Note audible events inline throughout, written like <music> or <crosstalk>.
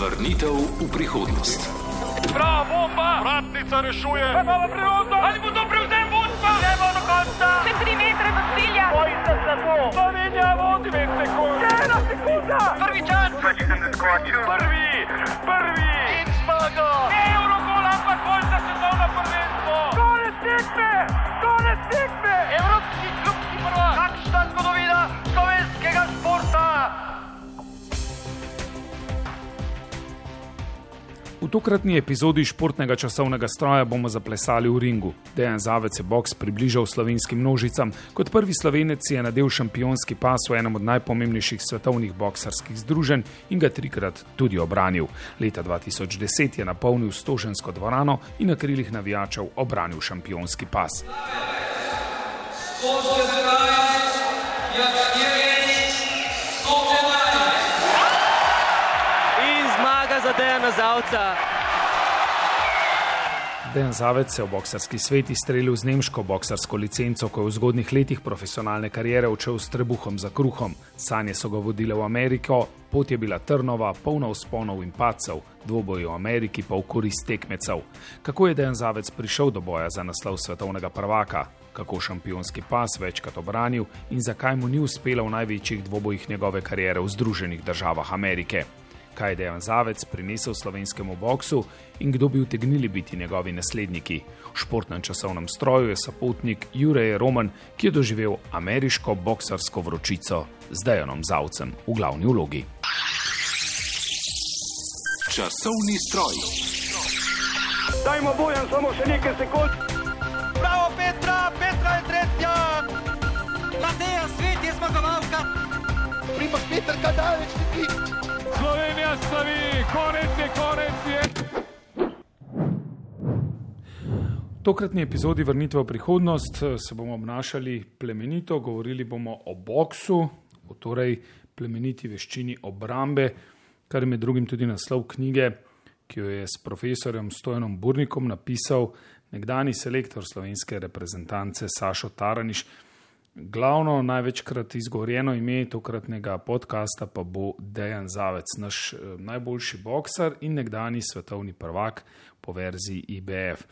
Vrnitev v prihodnost. Bravo, bomba! Vratnica rešuje! Imamo priložnost! Ali bo to prevzem vodstva? Gremo do konca! Še tri metre do cilja! Bojite se to! Slovenija vodi 5 sekund! Ena sekunda! Prvi čas! Prvi! Prvi! In zmaga! Ne Eurogol, ampak bolj za sezono prvenstvo! Konec tekme! V tokratni epizodi športnega časovnega stroja bomo zaplesali v ringu. Dejan Zavec je boks približal slovenskim množicam, kot prvi slovenec je nadel šampionski pas v enem od najpomembnejših svetovnih boksarskih združenj in ga trikrat tudi obranil. Leta 2010 je napolnil stožensko dvorano in na krilih navijačev obranil šampionski pas. In za Dejana Zavca. Dejan Zavec se je v boksarski svet izstrelil z nemško boksarsko licenco, ko je v zgodnih letih profesionalne kariere odšel s trebuhom za kruhom. Sanje so ga vodile v Ameriko, pot je bila trnova, polna vzponov in pacev, dvoboj v Ameriki pa v korist tekmecev. Kako je Dejan Zavec prišel do boja za naslov svetovnega prvaka? Kako šampionski pas večkrat obranil in zakaj mu ni uspelo v največjih dvobojih njegove kariere v Združenih državah Amerike? Kaj je Dejan Zavec prinesel slovenskemu boksu in kdo bi utegnili biti njegovi nasledniki. V športnem časovnem stroju je sopotnik Jurek Roman, ki je doživel ameriško boksarsko vročico z Dejanom Zavcem v glavni vlogi. Časovni stroj. Dajmo bojem samo še nekaj sekund! Bravo, Petra, Petra je tretja. Mateja, svet je zmagovalka. Primak Peter Kadaleč, ti! Slovenija slavi, konec je, konec je! V tokratni epizodi Vrnitve v prihodnost eh, se bomo obnašali plemenito, govorili bomo o boksu, o torej plemeniti veščini obrambe, kar je med drugim tudi naslov knjige, ki jo je s profesorjem Stojanom Burnikom napisal nekdani selektor slovenske reprezentance Sašo Taraniš. Glavno, največkrat izgovorjeno ime tokratnega podcasta pa bo Dejan Zavec, naš eh, najboljši boksar in nekdani svetovni prvak po verziji IBF.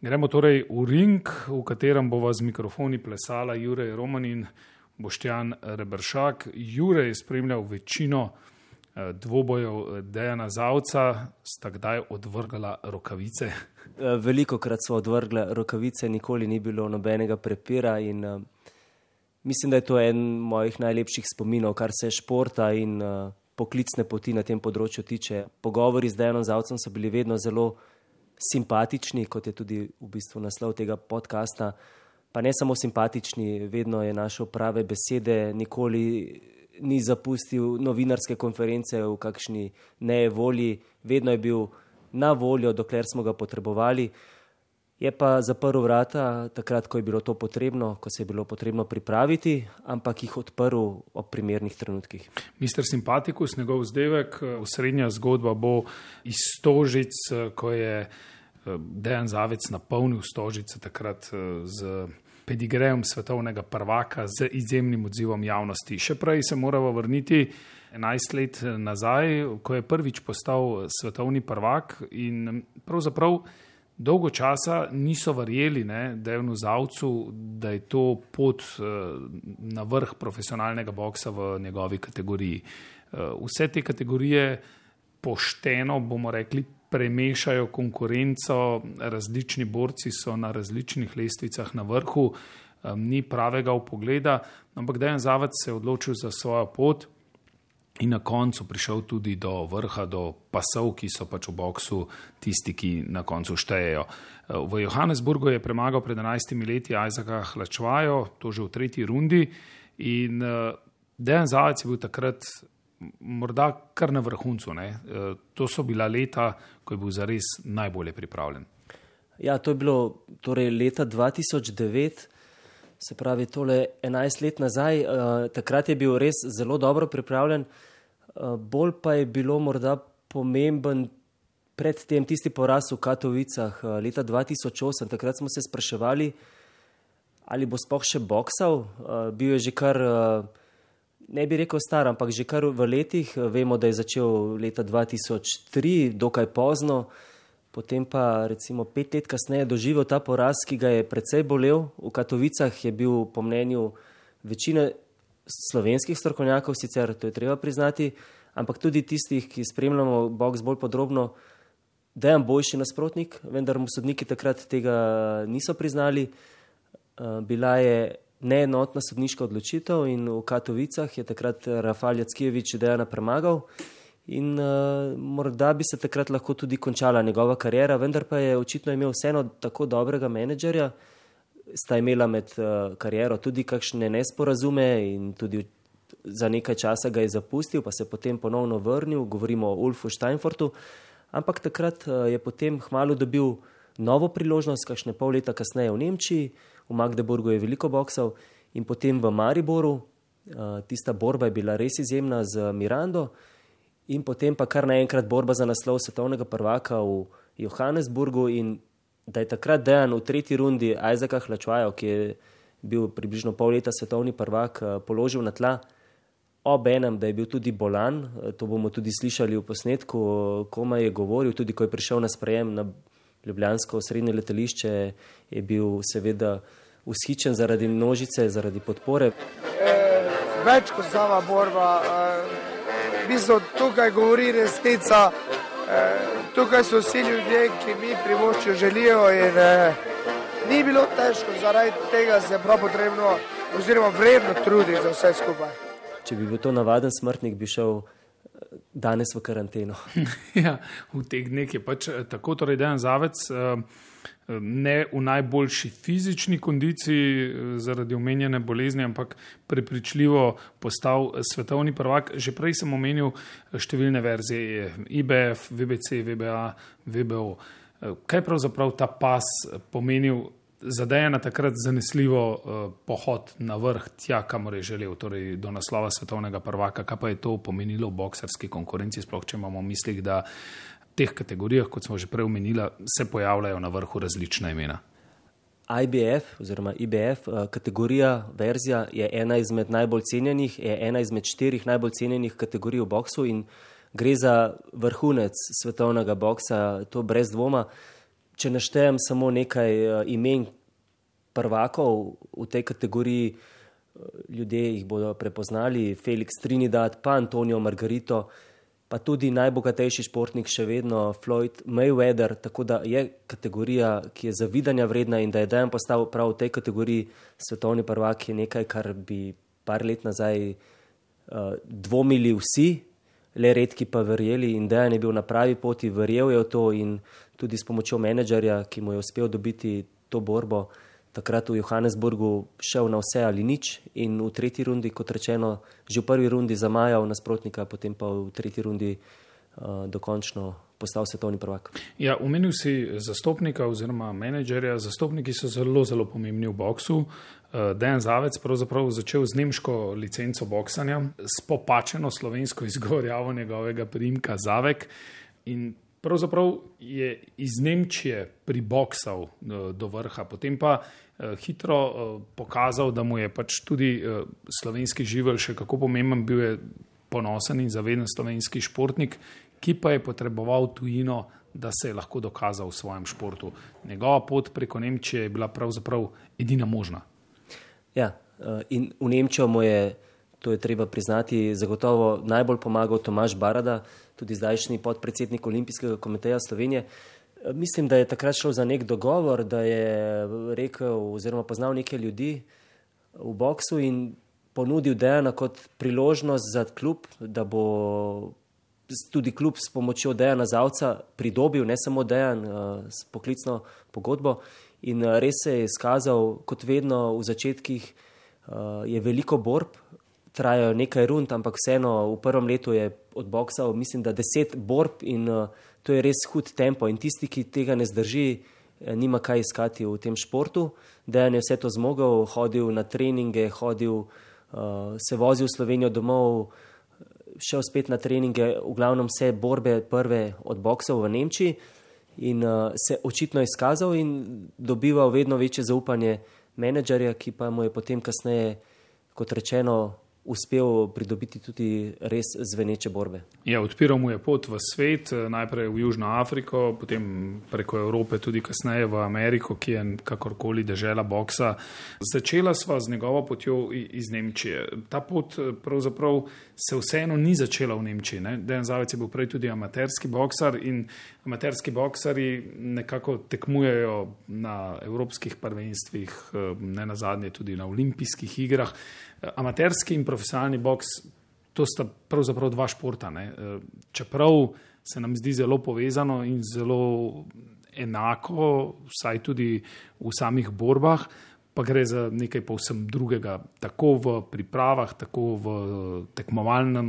Gremo torej v ring, v katerem bova z mikrofoni plesala Jurek Roman in Boštjan Rebršak. Jurek je spremljal večino eh, dvobojev eh, Dejana Zavca, sta kdaj odvrgala rokavice. Veliko krat smo odvrgli rokavice, nikoli ni bilo nobenega prepira in mislim, da je to en mojih najlepših spominov, kar se športa in uh, poklicne poti na tem področju tiče. Pogovori z Dejanom Zavcem so bili vedno zelo simpatični, kot je tudi v bistvu naslov tega podcasta. Pa ne samo simpatični, vedno je našel prave besede, nikoli ni zapustil novinarske konference v kakšni nevolji, vedno je bil na voljo, dokler smo ga potrebovali. Je pa zaprl vrata takrat, ko je bilo to potrebno, ko se je bilo potrebno pripraviti, ampak jih odprl ob primernih trenutkih. Mister Simpatikus, njegov zdevek, osrednja zgodba bo iz Stožic, ko je Dejan Zavec napolnil Stožice takrat z pedigrejem svetovnega prvaka, z izjemnim odzivom javnosti. Še prej se moramo vrniti 11 let nazaj, ko je prvič postal svetovni prvak in pravzaprav. Dolgo časa niso verjeli, da je v Zavcu, da je to pot na vrh profesionalnega boksa v njegovi kategoriji. Vse te kategorije pošteno, bomo rekli, premešajo konkurenco, različni borci so na različnih lestvicah na vrhu, ni pravega upogleda, ampak Dejan Zavac se je odločil za svojo pot. In na koncu prišel tudi do vrha, do pasov, ki so pač v boksu tisti, ki na koncu štejejo. V Johannesburgu je premagal pred 11 leti Isaaca Hlačvajo, to že v tretji rundi. In Dejan Zavec je bil takrat morda kar na vrhuncu. Ne? To so bila leta, ko je bil zares najbolje pripravljen. Ja, to je bilo torej leta 2009. Se pravi, tole 11 let nazaj, uh, takrat je bil res zelo dobro pripravljen, uh, bolj pa je bilo morda pomemben predtem tisti poraz v Katovicah uh, leta 2008. Takrat smo se spraševali, ali bo spoh še boksal. Uh, bil je že kar uh, ne bi rekel star, ampak že kar v letih. Vemo, da je začel leta 2003, dokaj pozno, potem pa recimo pet let kasneje doživel ta poraz, ki ga je precej bolel. V Katovicah je bil po mnenju večine slovenskih strokovnjakov, sicer to je treba priznati, ampak tudi tistih, ki spremljamo boks bolj podrobno, dejan boljši nasprotnik, vendar mu sodniki takrat tega niso priznali. Bila je neenotna sodniška odločitev in v Katovicah je takrat Rafal Jackijevič dejana premagal. In uh, morda bi se takrat lahko tudi končala njegova karijera, vendar pa je očitno imel vseeno tako dobrega menedžerja, sta imela med uh, kariero tudi kakšne nesporazume in tudi za nekaj časa ga je zapustil, pa se potem ponovno vrnil, govorimo o Ulfu Steinfortu, ampak takrat uh, je potem hmalo dobil novo priložnost, kakšne pol leta kasneje v Nemčiji, v Magdeburgu je veliko boksal in potem v Mariboru. Uh, tista borba je bila res izjemna z Mirando, in potem pa kar naenkrat borba za naslov svetovnega prvaka v Johannesburgu. In da je takrat dejan v tretji rundi Ajzaka Hlačvajo, ki je bil približno pol leta svetovni prvak, uh, položil na tla. Ob enem, da je bil tudi bolan, to bomo tudi slišali v posnetku, koma je govoril, tudi ko je prišel na sprejem na Ljubljansko srednje letališče je bil seveda ushičen zaradi množice, zaradi podpore. E, več kot sama borba, e, mislim, tukaj govori resnica, e, tukaj so vsi ljudje, ki mi privoščijo želijo in e, ni bilo težko, zaradi tega se prav potrebno oziroma vredno truditi za vse skupaj. Če bi bil to navaden smrtnik, bi šel danes v karanteno. <laughs> ja, v teh dneh je pač eh, tako, torej dejan zavec. Eh, ne v najboljši fizični kondiciji eh, zaradi omenjene bolezni, ampak prepričljivo postal svetovni prvak. Že prej sem omenil številne verzije IBF, VBC, VBA, VBO. Kaj pravzaprav ta pas pomenil zadeja na takrat zanesljivo uh, pohod na vrh, tja, kamor je želel, torej do naslova svetovnega prvaka. Kaj pa je to pomenilo v bokserski konkurenci, sploh če imamo v mislih, da v teh kategorijah, kot smo že prej omenili, se pojavljajo na vrhu različna imena. IBF oziroma IBF eh, kategorija, verzija je ena izmed najbolj cenjenih, je ena izmed štirih najbolj cenjenih kategorij v boksu in gre za vrhunec svetovnega boksa, to brez dvoma če naštejem samo nekaj uh, imen prvakov v tej kategoriji, uh, ljudje jih bodo prepoznali, Felix Trinidad, pa Antonijo Margarito, pa tudi najbogatejši športnik še vedno Floyd Mayweather, tako da je kategorija, ki je zavidanja vredna in da je dejan postal prav v tej kategoriji svetovni prvak, je nekaj, kar bi par let nazaj uh, dvomili vsi, le redki pa verjeli in dejan je bil na pravi poti, verjel je v to in tudi s pomočjo menedžerja, ki mu je uspel dobiti to borbo, takrat v Johannesburgu šel na vse ali nič in v tretji rundi, kot rečeno, že v prvi rundi zamajal nasprotnika, potem pa v tretji rundi uh, dokončno postal svetovni prvak. Ja, umenil si zastopnika oziroma menedžerja. Zastopniki so zelo, zelo pomembni v boksu. Dejan Zavec pravzaprav začel z nemško licenco boksanja, s popačeno slovensko izgovorjavo njegovega primka Zavek. In pravzaprav je iz Nemčije priboksal eh, do vrha, potem pa eh, hitro eh, pokazal, da mu je pač tudi slovenski živelj še kako pomemben, bil je ponosen in zaveden slovenski športnik, ki pa je potreboval tujino, da se je lahko dokazal v svojem športu. Njegova pot preko Nemčije je bila pravzaprav edina možna. Ja, in v Nemčijo mu je to je treba priznati, zagotovo najbolj pomagal Tomaš Barada, tudi zdajšnji podpredsednik Olimpijskega komiteja Slovenije. Mislim, da je takrat šel za nek dogovor, da je rekel oziroma poznal nekaj ljudi v boksu in ponudil Dejana kot priložnost za klub, da bo tudi klub s pomočjo Dejana Zavca pridobil ne samo Dejan uh, s poklicno pogodbo in uh, res se je izkazal, kot vedno v začetkih je veliko borb, trajajo nekaj rund, ampak vseeno v prvem letu je odboksal, mislim, da deset borb in uh, to je res hud tempo. In tisti, ki tega ne zdrži, eh, nima kaj iskati v tem športu. Dejan je vse to zmogel, hodil na treninge, hodil, uh, se vozil v Slovenijo domov, šel spet na treninge, v glavnem vse borbe prve odboksal v Nemčiji in uh, se očitno izkazal in dobival vedno večje zaupanje menedžerja, ki pa mu je potem kasneje, kot rečeno, uspel pridobiti tudi res zveneče borbe. Ja, odpiral mu je pot v svet, eh, najprej v Južno Afriko, potem preko Evrope, tudi kasneje v Ameriko, ki je kakorkoli dežela boksa. Začela sva z njegovo potjo iz Nemčije. Ta pot eh, pravzaprav se vseeno ni začela v Nemčiji. Ne? Dejan Zavec je bil prej tudi amaterski boksar in amaterski boksari nekako tekmujejo na evropskih prvenstvih, eh, ne na zadnje tudi na olimpijskih igrah amaterski in profesionalni boks, to sta pravzaprav dva športa. Ne? Eh, čeprav se nam zdi zelo povezano in zelo enako, vsaj tudi v samih borbah, pa gre za nekaj povsem drugega, tako v pripravah, tako v tekmovalnem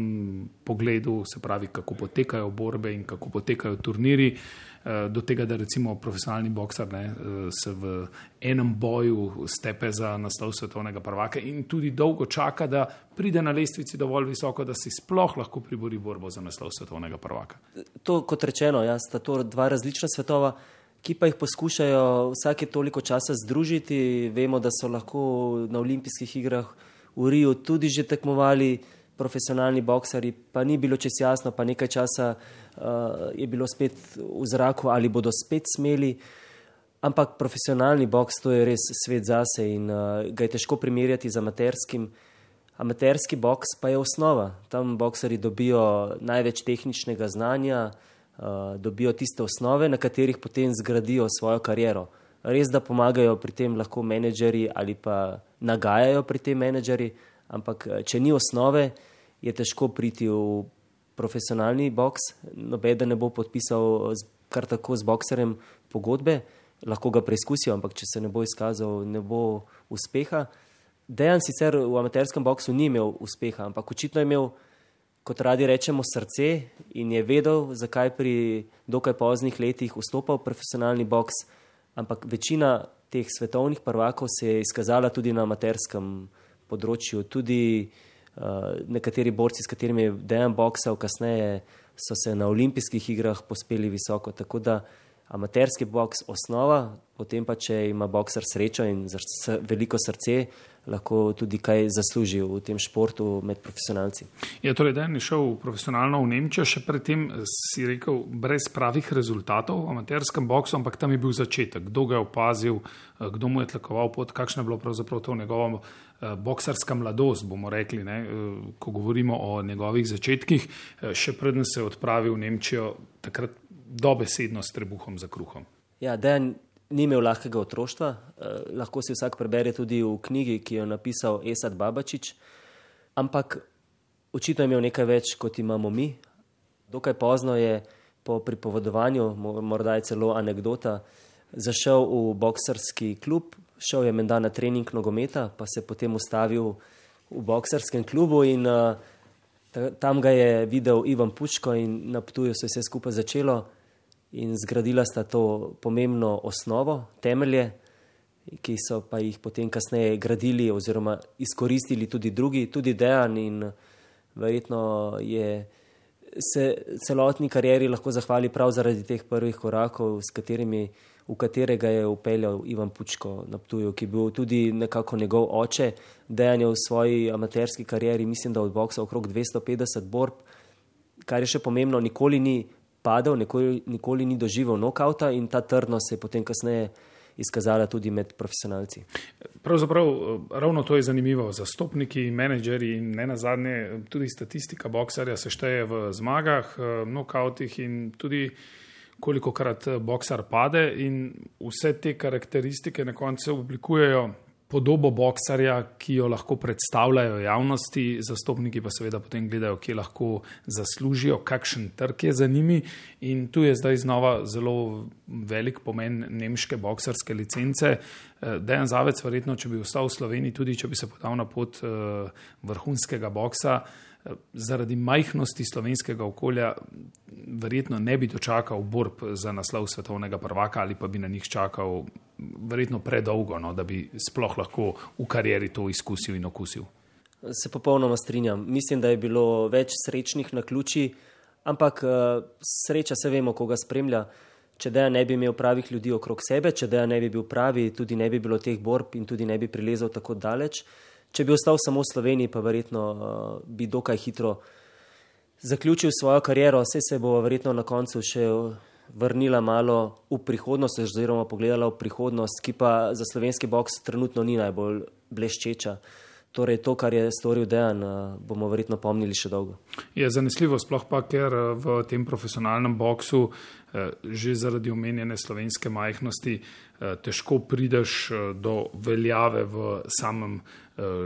pogledu, se pravi, kako potekajo borbe in kako potekajo turniri. Eh, do tega, da recimo profesionalni boksar ne, eh, se v enem boju stepe za naslov svetovnega prvaka in tudi dolgo čaka, da pride na lestvici dovolj visoko, da si sploh lahko pribori borbo za naslov svetovnega prvaka. To, kot rečeno, ja, sta to dva različna svetova, ki pa jih poskušajo vsake toliko časa združiti. Vemo, da so lahko na olimpijskih igrah v Riju tudi že tekmovali profesionalni boksari, pa ni bilo čest jasno, pa nekaj časa uh, je bilo spet v zraku, ali bodo spet smeli. Ampak profesionalni boks to je res svet zase in uh, ga je težko primerjati z amaterskim. Amaterski boks pa je osnova. Tam boksari dobijo največ tehničnega znanja, uh, dobijo tiste osnove, na katerih potem zgradijo svojo kariero. Res, da pomagajo pri tem lahko menedžeri ali pa nagajajo pri tem menedžeri, ampak če ni osnove, je težko priti v profesionalni boks, noben ne bo podpisal kar tako z bokserjem pogodbe, lahko ga preizkusijo, ampak če se ne bo izkazal, ne bo uspeha. Dejan sicer v amaterskem boksu ni imel uspeha, ampak očitno je imel, kot radi rečemo, srce in je vedel, zakaj pri dokaj poznih letih vstopa v profesionalni boks, ampak večina teh svetovnih prvakov se je izkazala tudi na amaterskem področju, tudi uh, nekateri borci, s katerimi je dejan boksal, kasneje so se na olimpijskih igrah pospeli visoko. Tako da amaterski boks osnova, potem pa če ima bokser srečo in veliko srce, lahko tudi kaj zasluži v tem športu med profesionalci. Je torej Dan šel profesionalno v Nemčijo, še predtem si rekel, brez pravih rezultatov v amaterskem boksu, ampak tam je bil začetek. Kdo ga je opazil, eh, kdo mu je tlakoval pot, kakšna je bila pravzaprav to njegova eh, boksarska mladost, bomo rekli, ne, eh, ko govorimo o njegovih začetkih, še preden se je odpravil v Nemčijo, takrat dobesedno s trebuhom za kruhom. Ja, Dan ni imel lahkega otroštva, eh, lahko si vsak prebere tudi v knjigi, ki jo je napisal Esad Babačič, ampak očitno je imel nekaj več, kot imamo mi. Dokaj pozno je po pripovedovanju, morda je celo anekdota, zašel v bokserski klub, šel je menda na trening nogometa, pa se potem ustavil v bokserskem klubu in uh, tam ga je videl Ivan Pučko in na Ptuju se je vse skupaj začelo in zgradila sta to pomembno osnovo, temelje, ki so pa jih potem kasneje gradili oziroma izkoristili tudi drugi, tudi Dejan in verjetno je se celotni karieri lahko zahvali prav zaradi teh prvih korakov, s katerimi v katerega je upeljal Ivan Pučko na Ptuju, ki je bil tudi nekako njegov oče. Dejan je v svoji amaterski karieri, mislim, da odboksal okrog 250 borb, kar je še pomembno, nikoli ni padel, nikoli, nikoli ni doživel nokauta in ta trdnost se je potem kasneje izkazala tudi med profesionalci. Pravzaprav eh, ravno to je zanimivo. Zastopniki, menedžeri in ne nazadnje tudi statistika boksarja se šteje v zmagah, eh, nokautih in tudi koliko krat eh, boksar pade in vse te karakteristike na koncu oblikujejo podobo boksarja, ki jo lahko predstavljajo javnosti, zastopniki pa seveda potem gledajo, kje lahko zaslužijo, kakšen trg je za njimi. In tu je zdaj znova zelo velik pomen nemške boksarske licence. Eh, Dejan Zavec, verjetno, če bi ostal v Sloveniji, tudi če bi se podal na pot eh, vrhunskega boksa, zaradi majhnosti slovenskega okolja verjetno ne bi dočakal borb za naslov svetovnega prvaka ali pa bi na njih čakal verjetno predolgo, no, da bi sploh lahko v karieri to izkusil in okusil. Se popolnoma strinjam. Mislim, da je bilo več srečnih na ključi, ampak uh, sreča se vemo, koga spremlja. Če da ne bi imel pravih ljudi okrog sebe, če da ne bi bil pravi, tudi ne bi bilo teh borb in tudi ne bi prilezel tako daleč. Če bi ostal samo v Sloveniji, pa verjetno uh, bi dokaj hitro zaključil svojo kariero, vse se bo verjetno na koncu še vrnila malo v prihodnost, oziroma pogledala v prihodnost, ki pa za slovenski boks trenutno ni najbolj bleščeča. Torej, to, kar je storil Dejan, bomo verjetno pomnili še dolgo. Je zanesljivo, sploh pa, ker v tem profesionalnem boksu, že zaradi omenjene slovenske majhnosti, težko prideš do veljave v samem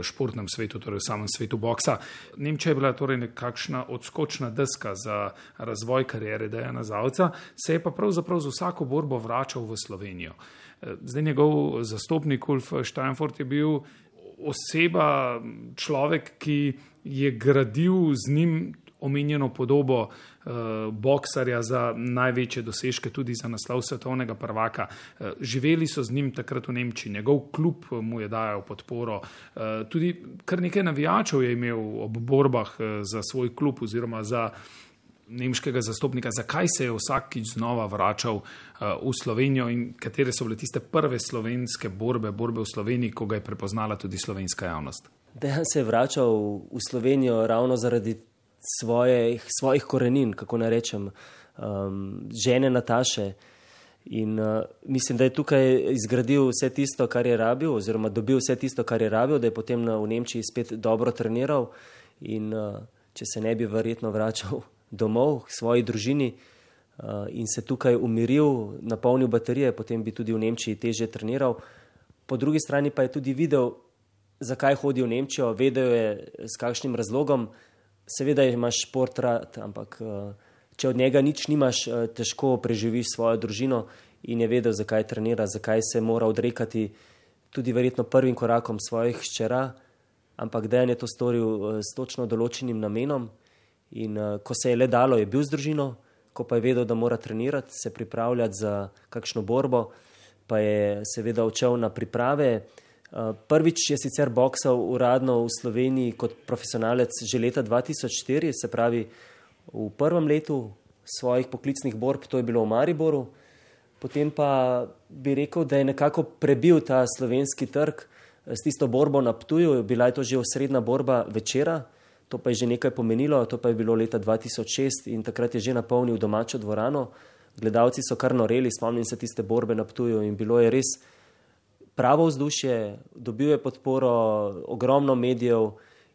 športnem svetu, torej v samem svetu boksa. Nemčija je bila torej nekakšna odskočna deska za razvoj karijere Dejana Zavca, se je pa pravzaprav z vsako borbo vračal v Slovenijo. Zdaj njegov zastopnik Ulf Steinfurt je bil oseba, človek, ki je gradil z njim omenjeno podobo uh, boksarja za največje dosežke, tudi za naslov svetovnega prvaka. Uh, živeli so z njim takrat v Nemčiji, njegov klub mu je dajal podporo. Uh, tudi kar nekaj navijačev je imel ob borbah uh, za svoj klub oziroma za nemškega zastopnika, zakaj se je vsakič znova vračal uh, v Slovenijo in katere so bile tiste prve slovenske borbe, borbe v Sloveniji, ko ga je prepoznala tudi slovenska javnost. Dejan se je vračal v Slovenijo ravno zaradi svojih, svojih korenin, kako naj rečem, um, žene Nataše. In uh, mislim, da je tukaj izgradil vse tisto, kar je rabil, oziroma dobil vse tisto, kar je rabil, da je potem na, v Nemčiji spet dobro treniral. In uh, če se ne bi verjetno vračal <laughs> domov k svoji družini uh, in se tukaj umiril, napolnil baterije, potem bi tudi v Nemčiji teže treniral. Po drugi strani pa je tudi videl, zakaj hodi v Nemčijo, vedel je s kakšnim razlogom. Seveda imaš šport rad, ampak uh, če od njega nič nimaš, uh, težko preživiš svojo družino in je vedel, zakaj trenira, zakaj se mora odrekati tudi verjetno prvim korakom svojih ščera, ampak dejan je to storil uh, s točno določenim namenom. In ko se je le dalo, je bil z družino, ko pa je vedel, da mora trenirati, se pripravljati za kakšno borbo, pa je seveda odšel na priprave. Uh, prvič je sicer boksal uradno v Sloveniji kot profesionalec že leta 2004, se pravi v prvem letu svojih poklicnih borb, to je bilo v Mariboru. Potem pa bi rekel, da je nekako prebil ta slovenski trg eh, s tisto borbo na Ptuju, bila je to že osrednja borba večera. To pa je že nekaj pomenilo, to pa je bilo leta 2006 in takrat je že napolnil domačo dvorano. Gledalci so kar noreli, spomnim se tiste borbe na Ptuju in bilo je res pravo vzdušje, dobil je podporo ogromno medijev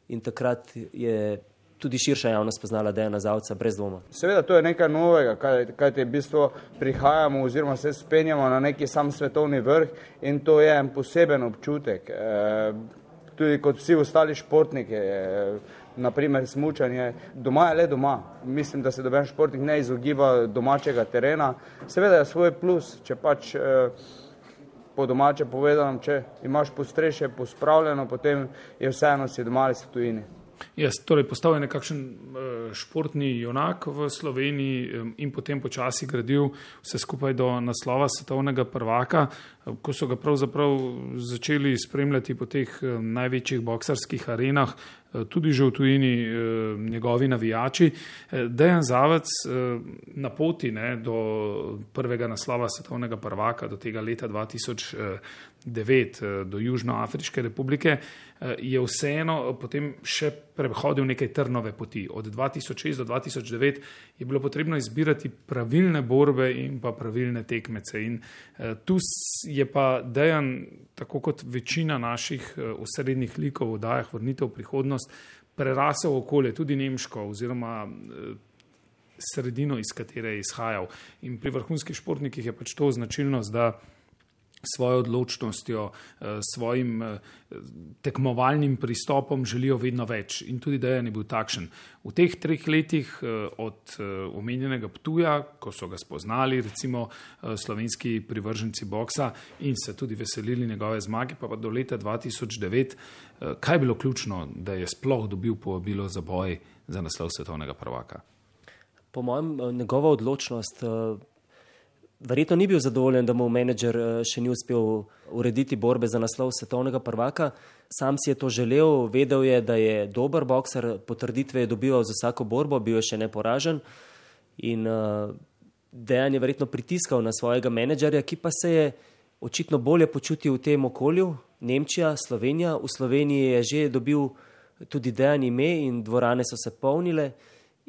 in takrat je tudi širša javnost poznala Dejana Zavca brez dvoma. Seveda to je nekaj novega, kaj, te v bistvu prihajamo oziroma se spenjamo na neki sam svetovni vrh in to je en poseben občutek. E, tudi kot vsi ostali športniki. E, naprimer smučanje, doma je le doma. Mislim, da se doben športnik ne izogiba domačega terena. Seveda je svoj plus, če pač eh, po domače povedano, če imaš postreše pospravljeno, potem je vseeno si doma ali si tujini. Jaz, torej, postal je nekakšen eh, športni junak v Sloveniji in potem počasi gradil vse skupaj do naslova svetovnega prvaka, eh, ko so ga pravzaprav začeli spremljati po teh največjih boksarskih arenah, eh, tudi že v tujini njegovi navijači. Dejan Zavec na poti ne, do prvega naslova svetovnega prvaka, do tega leta 2010, 9 eh, do Južnoafriške republike, eh, je vseeno eh, potem še prehodil neke trnove poti. Od 2006 do 2009 je bilo potrebno izbirati pravilne borbe in pa pravilne tekmece. In tu je pa Dejan, tako kot večina naših osrednjih likov v oddajah Vrnitev v prihodnost, prerasel okolje, tudi nemško oziroma sredino, iz katere je izhajal. In pri vrhunskih športnikih je pač to značilnost, da svojo odločnostjo, eh, svojim eh, tekmovalnim pristopom želijo vedno več. In tudi Dejan je bil takšen. V teh treh letih eh, od omenjenega Ptuja, ko so ga spoznali, recimo slovenski privrženci boksa in se tudi veselili njegove zmage, pa, pa do leta 2009, kaj je bilo ključno, da je sploh dobil povabilo za boj za naslov svetovnega prvaka? Po mojem, njegova odločnost Verjetno ni bil zadovoljen, da mu menedžer eh, še ni uspel urediti borbe za naslov svetovnega prvaka. Sam si je to želel, vedel je, da je dober bokser, potrditve je dobival za vsako borbo, bil je še neporažen. In uh, dejan je verjetno pritiskal na svojega menedžerja, ki pa se je očitno bolje počutil v tem okolju, Nemčija, Slovenija. V Sloveniji je že dobil tudi dejan ime in dvorane so se polnile.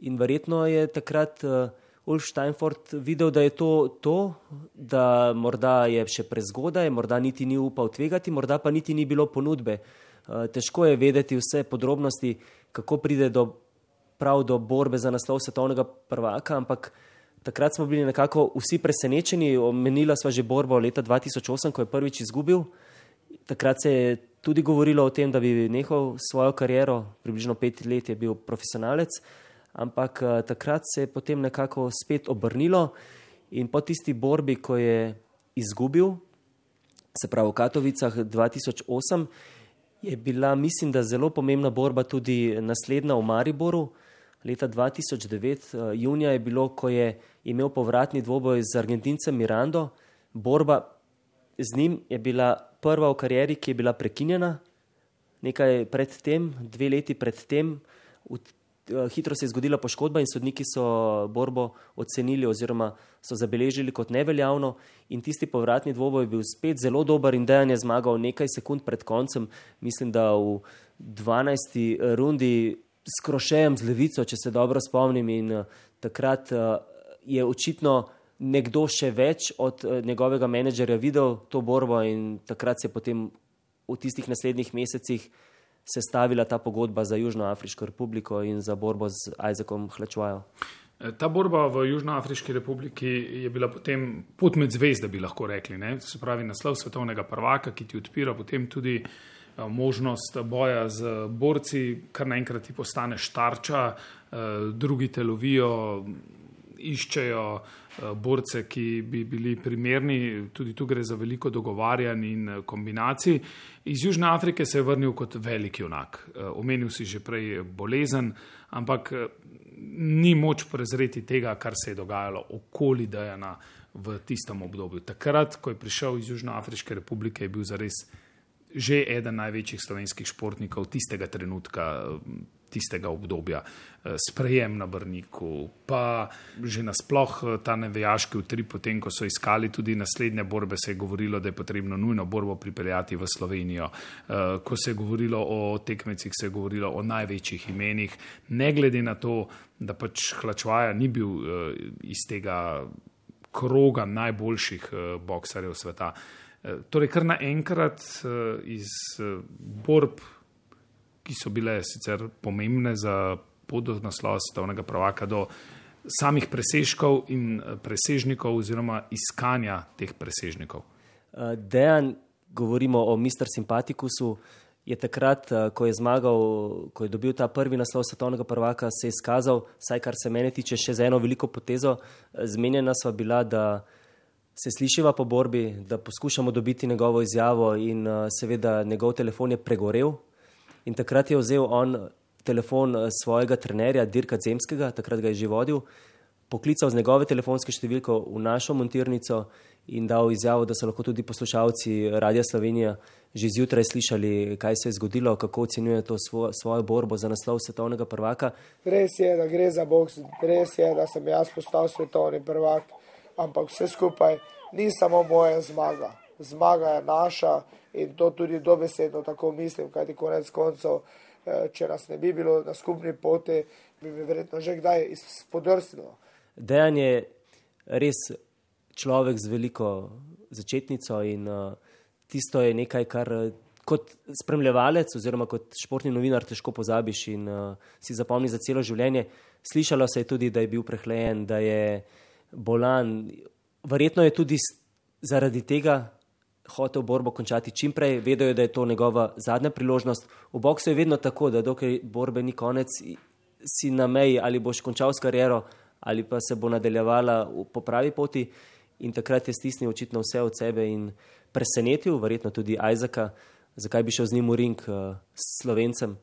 In verjetno je takrat uh, Ulf Steinfurt videl, da je to to, da morda je še prezgodaj, morda niti ni upal tvegati, morda pa niti ni bilo ponudbe. Uh, težko je vedeti vse podrobnosti, kako pride do, prav do borbe za naslov svetovnega prvaka, ampak takrat smo bili nekako vsi presenečeni. Omenila sva že borbo leta 2008, ko je prvič izgubil. Takrat se je tudi govorilo o tem, da bi nehal svojo kariero, približno pet let je bil profesionalec, ampak uh, takrat se je potem nekako spet obrnilo in po tisti borbi, ko je izgubil, se pravi v Katovicah 2008, je bila, mislim, da zelo pomembna borba tudi naslednja v Mariboru. Leta 2009, uh, junija je bilo, ko je imel povratni dvoboj z Argentincem Mirando. Borba z njim je bila prva v karieri, ki je bila prekinjena, nekaj predtem, dve leti predtem. Eh, hitro se je zgodila poškodba in sodniki so borbo ocenili oziroma so zabeležili kot neveljavno in tisti povratni dvoboj je bil spet zelo dober in dejan je zmagal nekaj sekund pred koncem, mislim, da v 12. rundi s krošejem z levico, če se dobro spomnim in uh, takrat uh, je očitno nekdo še več od njegovega menedžerja videl to borbo in takrat se je potem v tistih naslednjih mesecih sestavila ta pogodba za Južnoafriško republiko in za borbo z Isaacom Hlačvajo. E, ta borba v Južnoafriški republiki je bila potem pot med zvezde, bi lahko rekli. Ne? Se pravi, naslov svetovnega prvaka, ki ti odpira potem tudi e, možnost boja z borci, kar naenkrat ti postaneš tarča, e, drugi te lovijo, iščejo eh, borce, ki bi bili primerni. Tudi tu gre za veliko dogovarjanj in eh, kombinacij. Iz Južne Afrike se je vrnil kot velik junak. Eh, omenil si že prej bolezen, ampak ni moč prezreti tega, kar se je dogajalo okoli Dajana v tistem obdobju. Takrat, ko je prišel iz Južne Afriške republike, je bil zares že eden največjih slovenskih športnikov tistega trenutka tistega obdobja, eh, sprejem na Brniku, pa že nasploh eh, ta nevejaški utrip, potem ko so iskali tudi naslednje borbe, se je govorilo, da je potrebno nujno borbo pripeljati v Slovenijo. Eh, ko se je govorilo o tekmecih, se je govorilo o največjih imenih, ne glede na to, da pač Hlačvaja ni bil iz tega kroga najboljših boksarjev sveta. Torej, kar naenkrat iz borb ki so bile sicer pomembne za pot do naslova svetovnega prvaka, do samih presežkov in eh, presežnikov, oziroma iskanja teh presežnikov. Eh, Dejan, govorimo o Mister Sympathikusu. Je takrat, eh, ko je zmagal, ko je dobil ta prvi naslov svetovnega prvaka, se je izkazal, saj kar se mene tiče, še z eno veliko potezo. Zmenjena sva bila, da se slišiva po borbi, da poskušamo dobiti njegovo izjavo, in seveda njegov telefon je pregorel, In takrat je vzel on telefon eh, svojega trenerja, Dirka Zemskega, takrat ga je že vodil, poklical z njegove telefonske številke v našo montirnico in dal izjavo, da so lahko tudi poslušalci Radia Slovenija že zjutraj slišali, kaj se je zgodilo, kako ocenjuje to svo, svojo borbo za naslov svetovnega prvaka. Res je, da gre za boks, res je, da sem jaz postal svetovni prvak, ampak vse skupaj ni samo moja zmaga. Zmaga je naša, in to tudi dobesedno tako mislim, kajti konec koncev, eh, če nas ne bi bilo na skupni poti, bi mi verjetno že kdaj spodrsnilo. Dejan je res človek z veliko začetnico in uh, tisto je nekaj, kar uh, kot spremljevalec oziroma kot športni novinar težko pozabiš in uh, si zapomni za celo življenje. Slišalo se je tudi, da je bil prehlajen, da je bolan. Verjetno je tudi zaradi tega hotel borbo končati čim prej, vedel je, da je to njegova zadnja priložnost. V boksu je vedno tako, da dokaj borbe ni konec, si na meji ali boš končal s kariero ali pa se bo nadaljevala po pravi poti. In takrat je stisnil očitno vse od sebe in presenetil, verjetno tudi Ajzaka, zakaj bi šel z njim v ring uh, s slovencem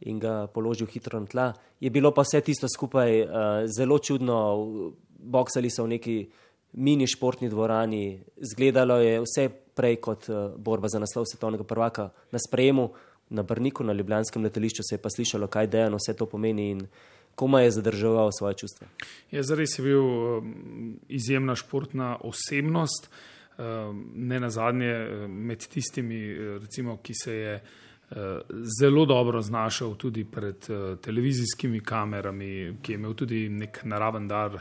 in ga položil hitro na tla. Je bilo pa vse tisto skupaj uh, zelo čudno, boksali so v neki mini športni dvorani, izgledalo je vse prej kot uh, borba za naslov svetovnega prvaka na sprejemu na Brniku, na Ljubljanskem letališču, se je pa slišalo, kaj dejano vse to pomeni in koma je zadrževal svoje čustva. Je zares bil um, izjemna športna osebnost. ne na zadnje med tistimi, recimo, ki se je zelo dobro znašel tudi pred televizijskimi kamerami, ki je imel tudi nek naraven dar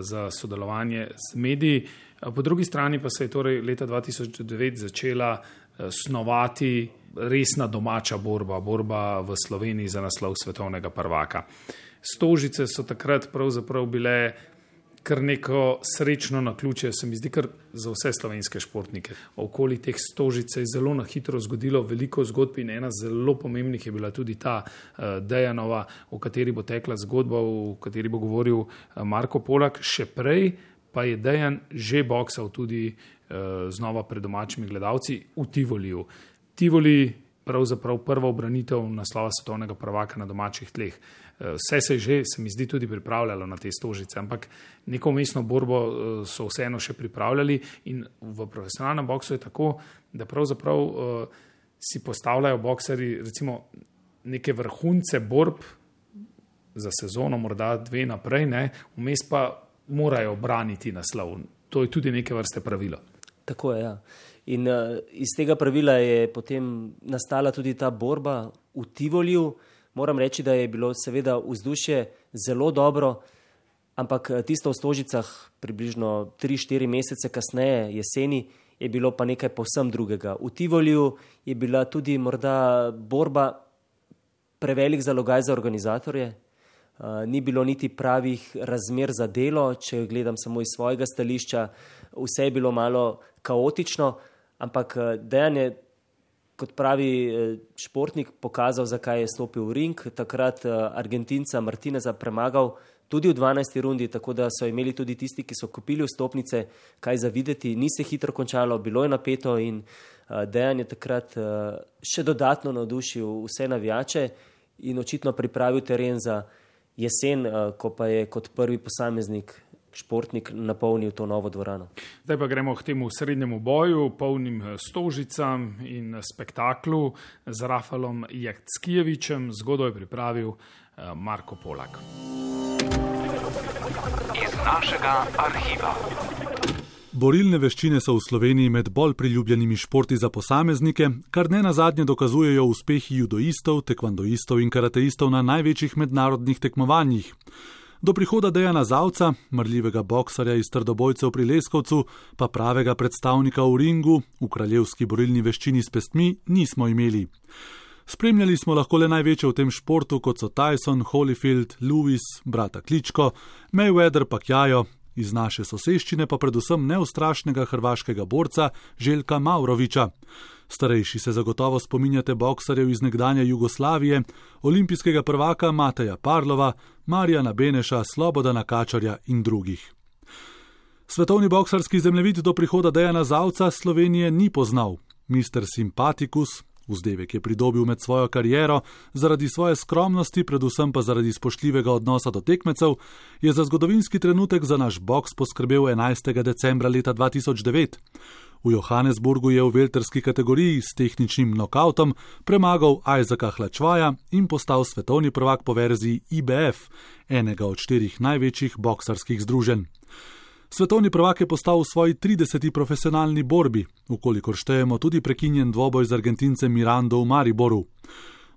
za sodelovanje z mediji. Po drugi strani pa se je torej leta 2009 začela snovati resna domača borba, borba v Sloveniji za naslov svetovnega prvaka. Stožice so takrat pravzaprav bile kar neko srečno na ključe, se mi zdi, kar za vse slovenske športnike. Okoli teh stožic se je zelo na hitro zgodilo veliko zgodb in ena zelo pomembnih je bila tudi ta uh, Dejanova, o kateri bo tekla zgodba, o kateri bo govoril uh, Marko Polak. Še prej pa je Dejan že boksal tudi uh, znova pred domačimi gledalci v Tivoliju. Tivoli, pravzaprav prva obranitev naslova svetovnega prvaka na domačih tleh. Vse se je že, se mi zdi, tudi pripravljalo na te stožice, ampak neko mestno borbo eh, so vseeno še pripravljali in v profesionalnem boksu je tako, da pravzaprav uh, si postavljajo bokseri recimo neke vrhunce borb za sezono, morda dve naprej, ne, vmes pa morajo braniti naslov. To je tudi neke vrste pravilo. Tako je, ja. In uh, iz tega pravila je potem nastala tudi ta borba v Tivoliju. Moram reči, da je bilo seveda vzdušje zelo dobro, ampak eh, tisto v Stožicah, približno 3-4 mesece kasneje, jeseni, je bilo pa nekaj povsem drugega. V Tivoliju je bila tudi morda borba prevelik zalogaj za organizatorje. Uh, ni bilo niti pravih razmer za delo, če gledam samo iz svojega stališča, vse je bilo malo kaotično. Ampak eh, dejan je, kot pravi eh, športnik, pokazal, zakaj je stopil v ring. Takrat eh, Argentinca Martineza premagal tudi v 12. rundi, tako da so imeli tudi tisti, ki so kupili vstopnice, kaj za videti. Ni se hitro končalo, bilo je napeto in dejan je takrat še dodatno navdušil vse navijače in očitno pripravil teren za jesen, ko pa je kot prvi posameznik športnik napolnil to novo dvorano. Zdaj pa gremo k temu srednjemu boju, polnim eh, stožicam in eh, spektaklu z Rafalom Jackijevičem. Zgodbo je pripravil eh, Marko Polak. Iz našega arhiva. Borilne veščine so v Sloveniji med bolj priljubljenimi športi za posameznike, kar ne na zadnje dokazujejo uspehi judoistov, tekvandoistov in karateistov na največjih mednarodnih tekmovanjih. Do prihoda Dejana Zavca, mrljivega boksarja iz Trdobojcev pri Leskovcu, pa pravega predstavnika v ringu, v kraljevski borilni veščini s pestmi, nismo imeli. Spremljali smo lahko le največje v tem športu, kot so Tyson, Holyfield, Lewis, brata Kličko, Mayweather pa Kjajo, iz naše soseščine pa predvsem neustrašnega hrvaškega borca Željka Mauroviča. Starejši se zagotovo spominjate boksarjev iz nekdanje Jugoslavije, olimpijskega prvaka Mateja Parlova, Marjana Beneša, Slobodana Kačarja in drugih. Svetovni boksarski zemljevid do prihoda Dejana Zavca Slovenije ni poznal. Mister Sympaticus, vzdevek je pridobil med svojo kariero, zaradi svoje skromnosti, predvsem pa zaradi spoštljivega odnosa do tekmecev, je za zgodovinski trenutek za naš boks poskrbel 11. decembra leta 2009. V Johannesburgu je v velterski kategoriji s tehničnim nokautom premagal Isaaca Hlačvaja in postal svetovni prvak po verziji IBF, enega od štirih največjih boksarskih združenj. Svetovni prvak je postal v svoji 30. profesionalni borbi, ukolikor štejemo tudi prekinjen dvoboj z Argentincem Mirando v Mariboru.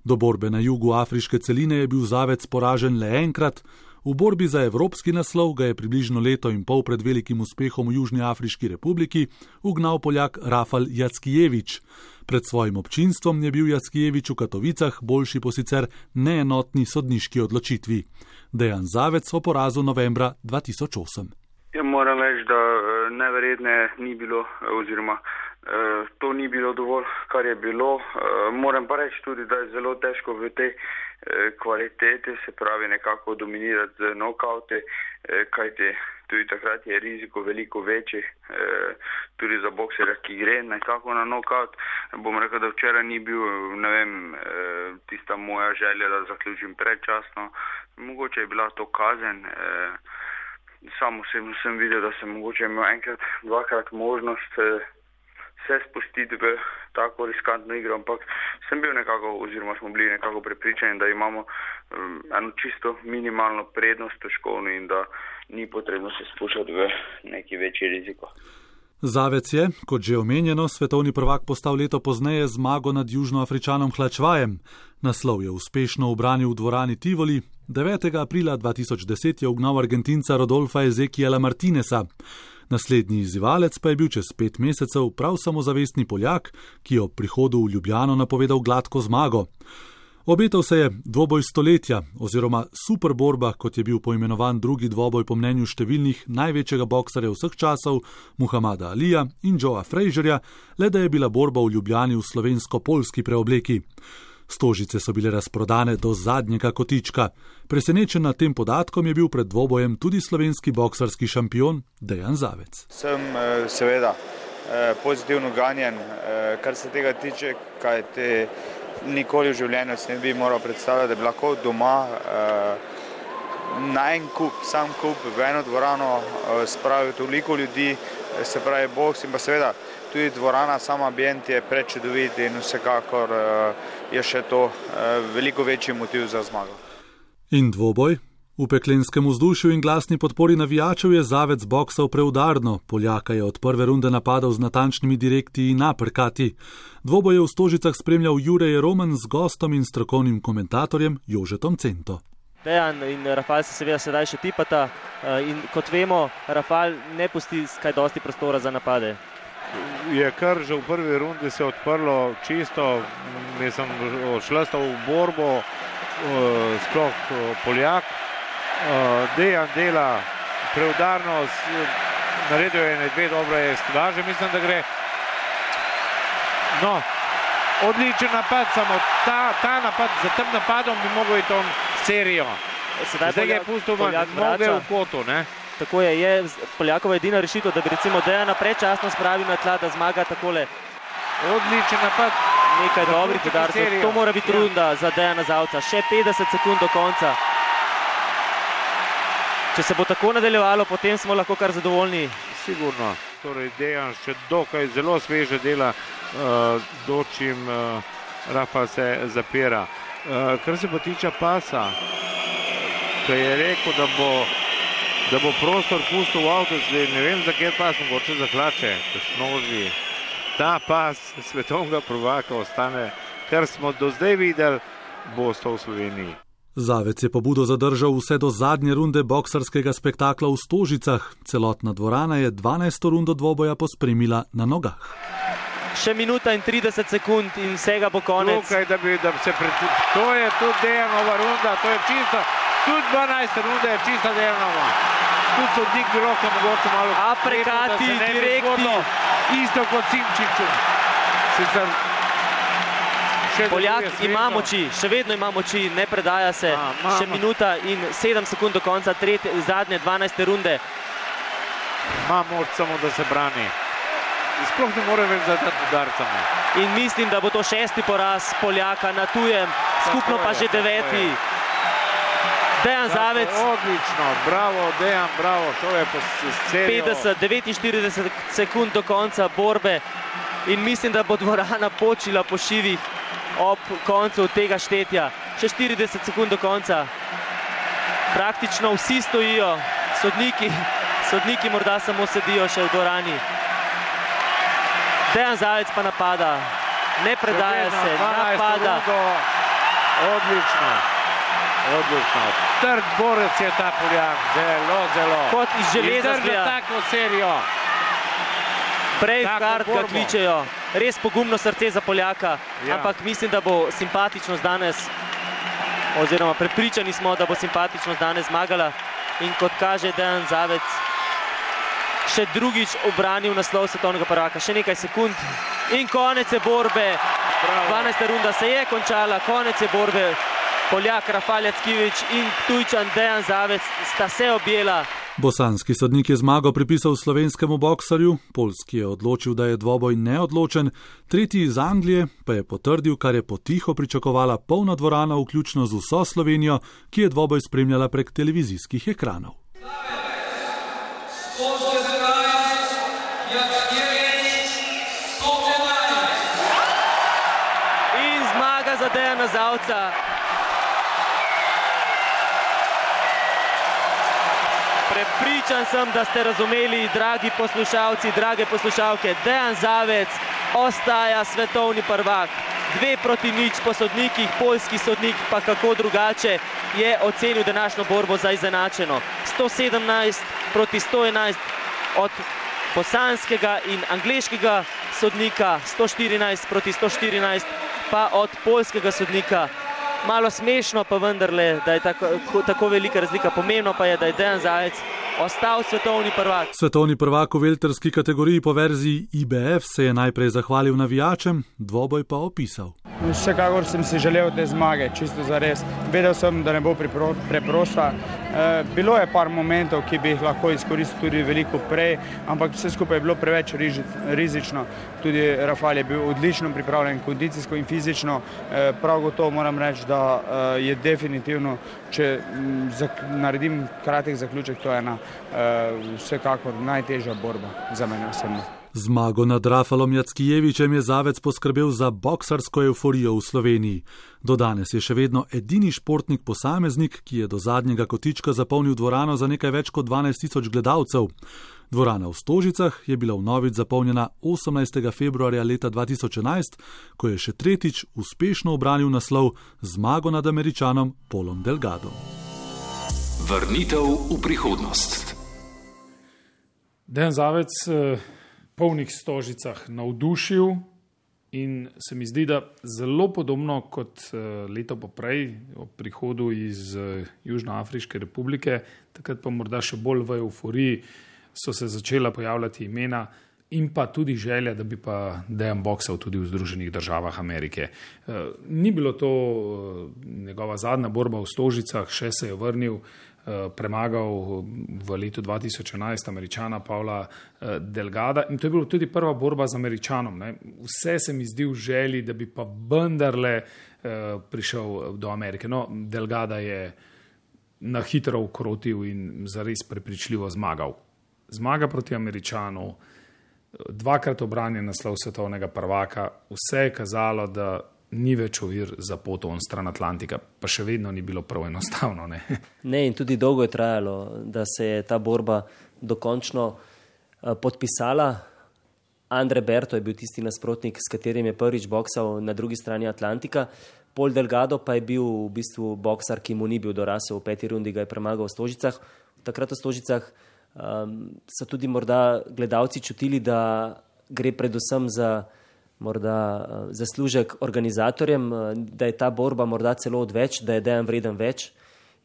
Do borbe na jugu afriške celine je bil zavec poražen le enkrat, V borbi za evropski naslov ga je približno leto in pol pred velikim uspehom v Južni Afriški republiki ugnal Poljak Rafal Jackijevič. Pred svojim občinstvom je bil Jackijevič v Katovicah boljši po sicer neenotni sodniški odločitvi. Dejan Zavec o porazu novembra 2008. Ja, moram reči, da eh, neverjetne ni bilo, eh, oziroma to ni bilo dovolj, kar je bilo. Moram pa reči tudi, da je zelo težko v tej Eh, kvalitete, se pravi nekako dominirati z nokauti, eh, kajti tudi takrat je riziko veliko večji, eh, tudi za boksera, ki gre nekako na nokaut. Bom rekel, da včeraj ni bil, ne vem, tista moja želja, da zaključim predčasno. Mogoče je bila to kazen. Samo sem, sem videl, da sem mogoče imel enkrat, dvakrat možnost se spustiti v tako riskantno igro, ampak sem bil nekako, oziroma smo bili nekako prepričani, da imamo um, eno čisto minimalno prednost točkovno in da ni potrebno se spuščati v neki večji riziko. Zavec je, kot že omenjeno, svetovni prvak postal leto pozneje zmago nad južnoafričanom Hlačvajem. Naslov je uspešno obranil v dvorani Tivoli, 9. aprila 2010 je ugnal Argentinca Rodolfa Ezekiela Martinesa. Naslednji izzivalec pa je bil čez pet mesecev prav samozavestni Poljak, ki je ob prihodu v Ljubljano napovedal gladko zmago. Obetal se je dvoboj stoletja oziroma superborba, kot je bil poimenovan drugi dvoboj po mnenju številnih največjega boksarja vseh časov, Muhamada Alija in Joea Fraserja, le da je bila borba v Ljubljani v slovensko-polski preobleki. Stožice so bile razprodane do zadnjega kotička. Presenečen nad tem podatkom je bil pred dvobojem tudi slovenski boksarski šampion Dejan Zavec. Sem seveda pozitivno ganjen, kar se tega tiče, kaj te nikoli v življenju se ne bi moral predstavljati, da bi lahko doma na en kup, sam kup, v eno dvorano spravil toliko ljudi, se pravi boks in pa seveda tudi dvorana, sam ambient je prečudovit in vsekakor je še to veliko večji motiv za zmago. In dvoboj? V peklenskem vzdušju in glasni podpori navijačev je zavec boksal preudarno, Poljaka je od prve runde napadal z natančnimi direkti in naprkati. Dvoboj je v stožicah spremljal Jurej Roman z gostom in strokovnim komentatorjem Jožetom Cento. Dejan in Rafal se seveda sedaj še tipata in kot vemo, Rafal ne pusti kaj dosti prostora za napade. Je kar že v prvi rundi se odprlo čisto, mislim, šla sta v borbo, sploh Poljak. Dejan dela preudarno, naredil je ne dve dobre stvari, mislim, da gre. No, odličen napad, samo ta, ta napad, za tem napadom bi mogel iti on serijo. Sedaj Zdaj ga je pustil ven, noge v kotu, ne? Tako je, je Poljakova edina rešitev, da bi recimo Dejana predčasno spravil na tla, da zmaga takole. Odličen napad. Nekaj dobrih udarcev, to mora biti runda za Dejana Zavca, še 50 sekund do konca. Če se bo tako nadaljevalo, potem smo lahko kar zadovoljni. Sigurno. Torej, Dejan še dokaj zelo sveže dela, uh, dočim uh, Rafa se zapira. Uh, kar se pa tiče pasa, ki je rekel, da bo, da bo prostor pustil v avto, zdaj ne vem, za kje pas, mogoče za hlače, tesnoži. Ta pas svetovnega prvaka ostane, kar smo do zdaj videli, bo ostal v Sloveniji. Zavec je pobudo zadržal vse do zadnje runde boksarskega spektakla v Stožicah. Celotna dvorana je 12. rundo dvoboja pospremila na nogah. Še minuta in 30 sekund in vsega bo konec. Tukaj, da bi, da se pred... To je tudi Dejanova runda, to je čisto, tudi 12. runda je čista Dejanova. Tudi sodnik bi lahko mogoče malo... Aprekati, direktno. Isto kot Simčiču. Sicer Poljak ima moči, še vedno ima moči, ne predaja se. A, še minuta in 7 sekund do konca tretje, zadnje 12. runde. Ima moč samo, da se brani. Sploh ne more več zadati udarcami. In mislim, da bo to šesti poraz Poljaka na tujem, skupno pa že deveti. Dejan Zavec. Odlično, bravo, Dejan, bravo, to je po sceni. 50, 49 sekund do konca borbe in mislim, da bo dvorana počila po šivih ob koncu tega štetja. Še 40 sekund do konca. Praktično vsi stojijo, sodniki, sodniki morda samo sedijo še v dvorani. Dejan Zavec pa napada, ne predaja se, napada. Odlično, odlično. Trd borec je ta Poljak, zelo, zelo. Kot iz železa zgleda. tako serijo. Prej kar ga kličejo, res pogumno srce za Poljaka, ja. ampak mislim, da bo simpatičnost danes, oziroma prepričani smo, da bo simpatičnost danes zmagala in kot kaže Dejan Zavec, še drugič obranil naslov svetovnega prvaka, še nekaj sekund in konec je borbe. Bravo. 12. runda se je končala, konec je borbe. Poljak Rafal Jackivič in tujčan Dejan Zavec sta se objela. Bosanski sodnik je zmago pripisal slovenskemu boksarju, polski je odločil, da je dvoboj neodločen, tretji iz Anglije pa je potrdil, kar je potiho pričakovala polna dvorana, vključno z vso Slovenijo, ki je dvoboj spremljala prek televizijskih ekranov. In zmaga za Dejana Zavca. Prepričan sem, da ste razumeli, dragi poslušalci, drage poslušalke, Dejan Zavec ostaja svetovni prvak. Dve proti nič po sodnikih, poljski sodnik pa kako drugače je ocenil današnjo borbo za izenačeno. 117 proti 111 od bosanskega in angliškega sodnika, 114 proti 114 pa od poljskega sodnika. Malo smešno pa vendarle, da je tako, tako velika razlika. Pomembno pa je, da je Dejan Zajec ostal svetovni prvak. Svetovni prvak v velterski kategoriji po verziji IBF se je najprej zahvalil navijačem, dvoboj pa opisal. Vsekakor sem si želel te zmage, čisto za res. Vedel sem, da ne bo preprosta. E, bilo je par momentov, ki bi jih lahko izkoristil tudi veliko prej, ampak vse skupaj je bilo preveč rizično. Tudi Rafal je bil odlično pripravljen, kondicijsko in fizično. E, prav gotovo moram reči, da e, je definitivno, če m, zak, naredim kratek zaključek, to je ena e, vsekakor najtežja borba za mene osebno. Zmago nad Rafalom Jackijevičem je Zavec poskrbel za boksarsko euforijo v Sloveniji. Do danes je še vedno edini športnik posameznik, ki je do zadnjega kotička zapolnil dvorano za nekaj več kot 12 tisoč gledalcev. Dvorana v Stožicah je bila v novič zapolnjena 18. februarja leta 2011, ko je še tretjič uspešno obranil naslov zmago nad američanom Polom Delgado. Vrnitev v prihodnost. Dejan Zavec polnih stožicah navdušil in se mi zdi, da zelo podobno kot leto poprej, ob prihodu iz Južnoafriške republike, takrat pa morda še bolj v euforiji, so se začela pojavljati imena in pa tudi želja, da bi pa Dejan boksal tudi v Združenih državah Amerike. Ni bilo to njegova zadnja borba v stožicah, še se je vrnil premagal v letu 2011 američana Pavla Delgada in to je bila tudi prva borba z američanom. Ne. Vse se mi zdi v želji, da bi pa vendarle prišel do Amerike. No, Delgada je na hitro ukrotil in zares prepričljivo zmagal. Zmaga proti američanu, dvakrat obranjen naslov svetovnega prvaka, vse je kazalo, da ni več ovir za pot on stran Atlantika, pa še vedno ni bilo prav enostavno. Ne? <laughs> ne, in tudi dolgo je trajalo, da se je ta borba dokončno uh, podpisala. Andre Berto je bil tisti nasprotnik, s katerim je prvič boksal na drugi strani Atlantika. Pol Delgado pa je bil v bistvu boksar, ki mu ni bil dorasel v peti rundi, ga je premagal v Stožicah. Takrat v Stožicah um, so tudi morda gledalci čutili, da gre predvsem za morda zaslužek organizatorjem, da je ta borba morda celo odveč, da je dejan vreden več.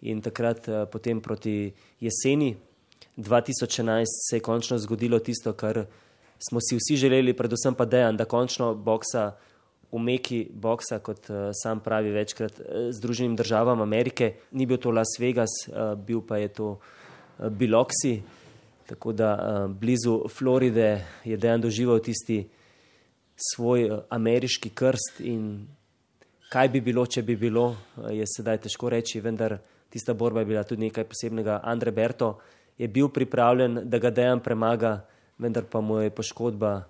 In takrat potem proti jeseni 2011 se je končno zgodilo tisto, kar smo si vsi želeli, predvsem pa dejan, da končno boksa v meki boksa, kot sam pravi večkrat, Združenim državam Amerike. Ni bil to Las Vegas, bil pa je to Biloxi, tako da blizu Floride je dejan doživel tisti svoj ameriški krst in kaj bi bilo, če bi bilo, je sedaj težko reči, vendar tista borba je bila tudi nekaj posebnega. Andre Berto je bil pripravljen, da ga dejan premaga, vendar pa mu je poškodba,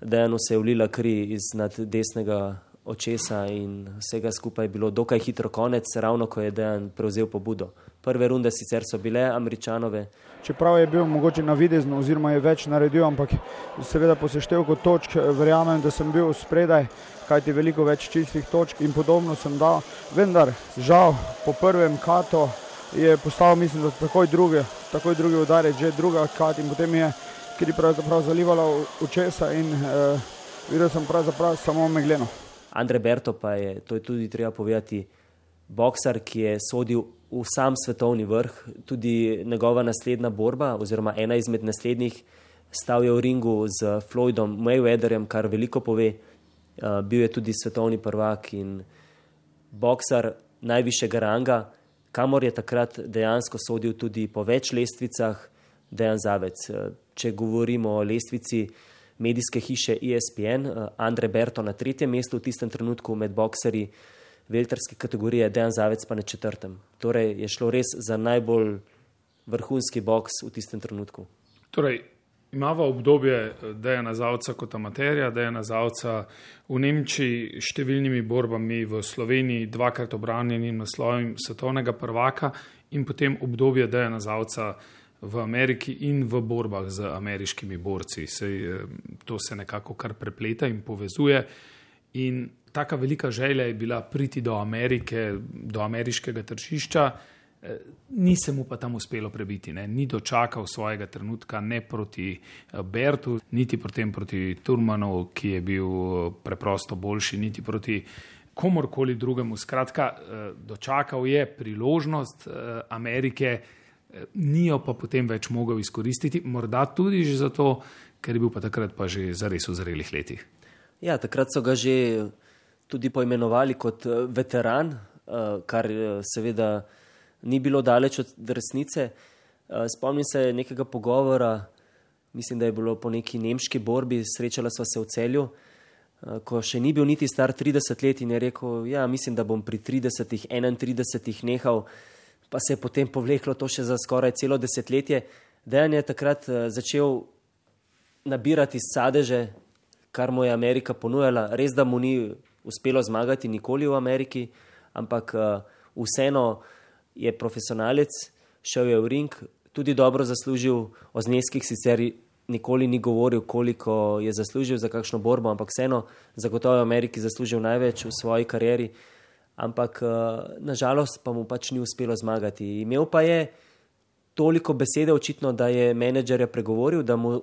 dejano se je ulila kri iz nad desnega očesa in vsega skupaj je bilo dokaj hitro konec, ravno ko je dejan prevzel pobudo. Prve runde sicer so bile američanove. Čeprav je bil mogoče navidezno oziroma je več naredil, ampak seveda po seštevku točk verjamem, da sem bil spredaj, kajti veliko več čistih točk in podobno sem dal. Vendar žal po prvem kato je postal, mislim, da takoj drugi, takoj drugi udarec, že druga kat in potem je kri pravzaprav zalivalo očesa in eh, videl sem pravzaprav samo megleno. Andre Berto pa je, to je tudi treba povedati, boksar, ki je sodil v sam svetovni vrh, tudi njegova naslednja borba, oziroma ena izmed naslednjih, stal je v ringu z Floydom Mayweatherjem, kar veliko pove. Uh, bil je tudi svetovni prvak in boksar najvišjega ranga, kamor je takrat dejansko sodil tudi po več lestvicah, dejan zavec. Če govorimo o lestvici medijske hiše ESPN, uh, Andre Berto na tretjem mestu v tistem trenutku med boksarji velterske kategorije, Dejan Zavec pa na četrtem. Torej je šlo res za najbolj vrhunski boks v tistem trenutku. Torej, imamo obdobje Dejana Zavca kot amaterja, Dejana Zavca v Nemčiji s številnimi borbami, v Sloveniji dvakrat obranjenim naslovim svetovnega prvaka in potem obdobje Dejana Zavca v Ameriki in v borbah z ameriškimi borci. Sej, to se nekako kar prepleta in povezuje. In taka velika želja je bila priti do Amerike, do ameriškega tržišča. Eh, ni se mu pa tam uspelo prebiti, ne? ni dočakal svojega trenutka ne proti eh, Bertu, niti potem proti Turmanu, ki je bil eh, preprosto boljši, niti proti komorkoli drugemu. Skratka, dočakal je priložnost Amerike, ni jo pa potem več mogel izkoristiti, morda tudi že zato, ker je bil pa takrat pa že zares v zrelih letih. Ja, takrat so ga že tudi poimenovali kot veteran, kar seveda ni bilo daleč od resnice. Eh, spomnim se nekega pogovora, mislim, da je bilo po neki nemški borbi, srečala sva se v celju, eh, ko še ni bil niti star 30 let in je rekel, ja, mislim, da bom pri 30, 31 nehal, pa se je potem povleklo to še za skoraj celo desetletje. Dejan je takrat eh, začel nabirati sadeže, kar mu je Amerika ponujala. Res, da mu ni uspelo zmagati nikoli v Ameriki, ampak vseeno je profesionalec, šel je v ring, tudi dobro zaslužil, o zneskih sicer nikoli ni govoril, koliko je zaslužil za kakšno borbo, ampak vseeno zagotovo je v Ameriki zaslužil največ v svoji karieri, ampak eh, nažalost pa mu pač ni uspelo zmagati. Imel pa je toliko besede očitno, da je menedžerja pregovoril, da mu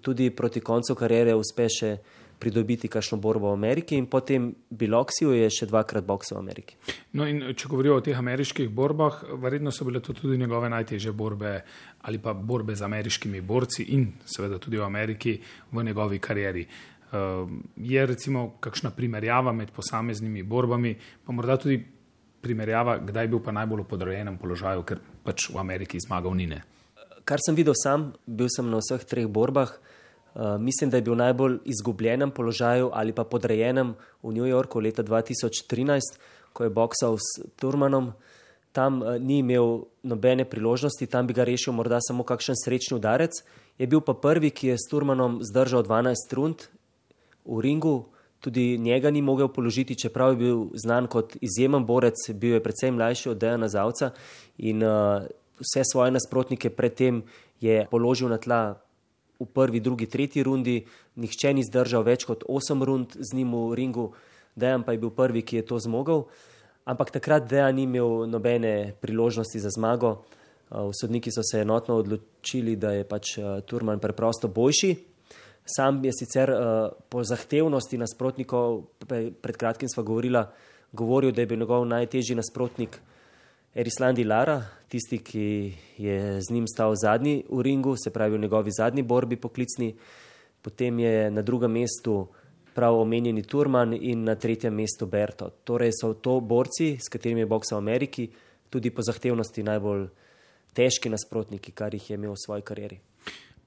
tudi proti koncu kariere uspe še pridobiti kakšno borbo v Ameriki in potem Biloksiju je še dvakrat boksal v Ameriki. No in če govorijo o teh ameriških borbah, verjetno so bile to tudi njegove najtežje borbe ali pa borbe z ameriškimi borci in seveda tudi v Ameriki v njegovi karieri. Uh, je recimo kakšna primerjava med posameznimi borbami, pa morda tudi primerjava, kdaj je bil pa najbolj v podrejenem položaju, ker pač v Ameriki zmagal Nine. Kar sem videl sam, bil sem na vseh treh borbah. Eh, mislim, da je bil v najbolj izgubljenem položaju ali pa podrejenem v New Yorku leta 2013, ko je boksal s Turmanom. Tam uh, ni imel nobene priložnosti, tam bi ga rešil morda samo kakšen srečni udarec. Je bil pa prvi, ki je s Turmanom zdržal 12 rund v ringu, tudi njega ni mogel položiti, čeprav je bil znan kot izjemen borec, bil je predvsem mlajši od Dejana Zavca in uh, vse svoje nasprotnike predtem je položil na tla v prvi, drugi, tretji rundi, nihče ni zdržal več kot osem rund z njim v ringu, Dejan pa je bil prvi, ki je to zmogel. Ampak takrat Dejan ni imel nobene priložnosti za zmago. Uh, sodniki so se enotno odločili, da je pač uh, Turman preprosto boljši. Sam je sicer uh, po zahtevnosti nasprotnikov, pred kratkim sva govorila, govoril, da je bil njegov najtežji nasprotnik Erislandi Lara, tisti, ki je z njim stal zadnji v ringu, se pravi v njegovi zadnji borbi poklicni, potem je na drugem mestu prav omenjeni Turman in na tretjem mestu Berto. Torej so to borci, s katerimi je boksal v Ameriki, tudi po zahtevnosti najbolj težki nasprotniki, kar jih je imel v svoji karieri.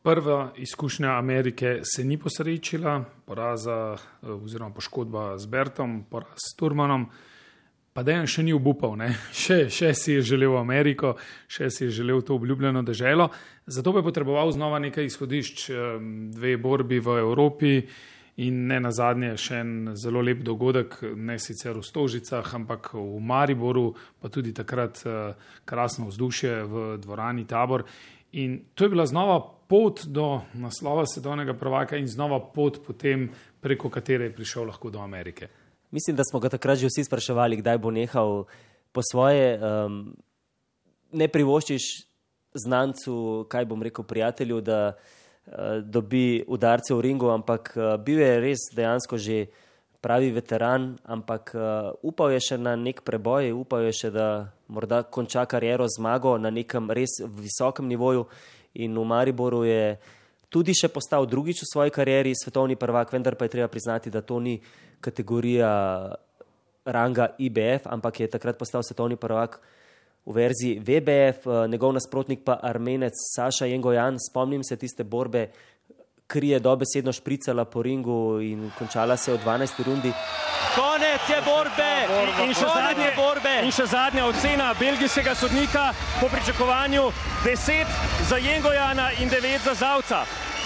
Prva izkušnja Amerike se ni posrečila, poraza eh, oziroma poškodba z Bertom, poraz s Turmanom pa da je še ni obupal, <laughs> še, še si je želel Ameriko, še si je želel to obljubljeno državo. Zato je potreboval znova nekaj izhodišč, dve borbi v Evropi in ne na zadnje še en zelo lep dogodek, ne sicer v Stožicah, ampak v Mariboru, pa tudi takrat eh, krasno vzdušje v dvorani Tabor. In to je bila znova pot do naslova svetovnega prvaka in znova pot potem, preko katere je prišel lahko do Amerike. Mislim, da smo ga takrat že vsi spraševali, kdaj bo nehal po svoje. Um, ne privoščiš znancu, kaj bom rekel, prijatelju, da uh, dobi udarce v ringu, ampak uh, bil je res dejansko že pravi veteran, ampak uh, upal je še na nek preboj, upal je še, da morda konča kariero zmago na nekem res visokem nivoju in v Mariboru je tudi še postal drugič v svoji karieri svetovni prvak, vendar pa je treba priznati, da to ni kategorija ranga IBF, ampak je takrat postal svetovni prvak v verziji VBF, eh, njegov nasprotnik pa armenec Saša Jengojan. Spomnim se tiste borbe, ki je dobesedno špricala po ringu in končala se v 12. rundi. Konec je borbe in še, zadnje, borbe in še zadnja ocena belgijskega sodnika po pričakovanju 10 za Jengojana in 9 za Zavca.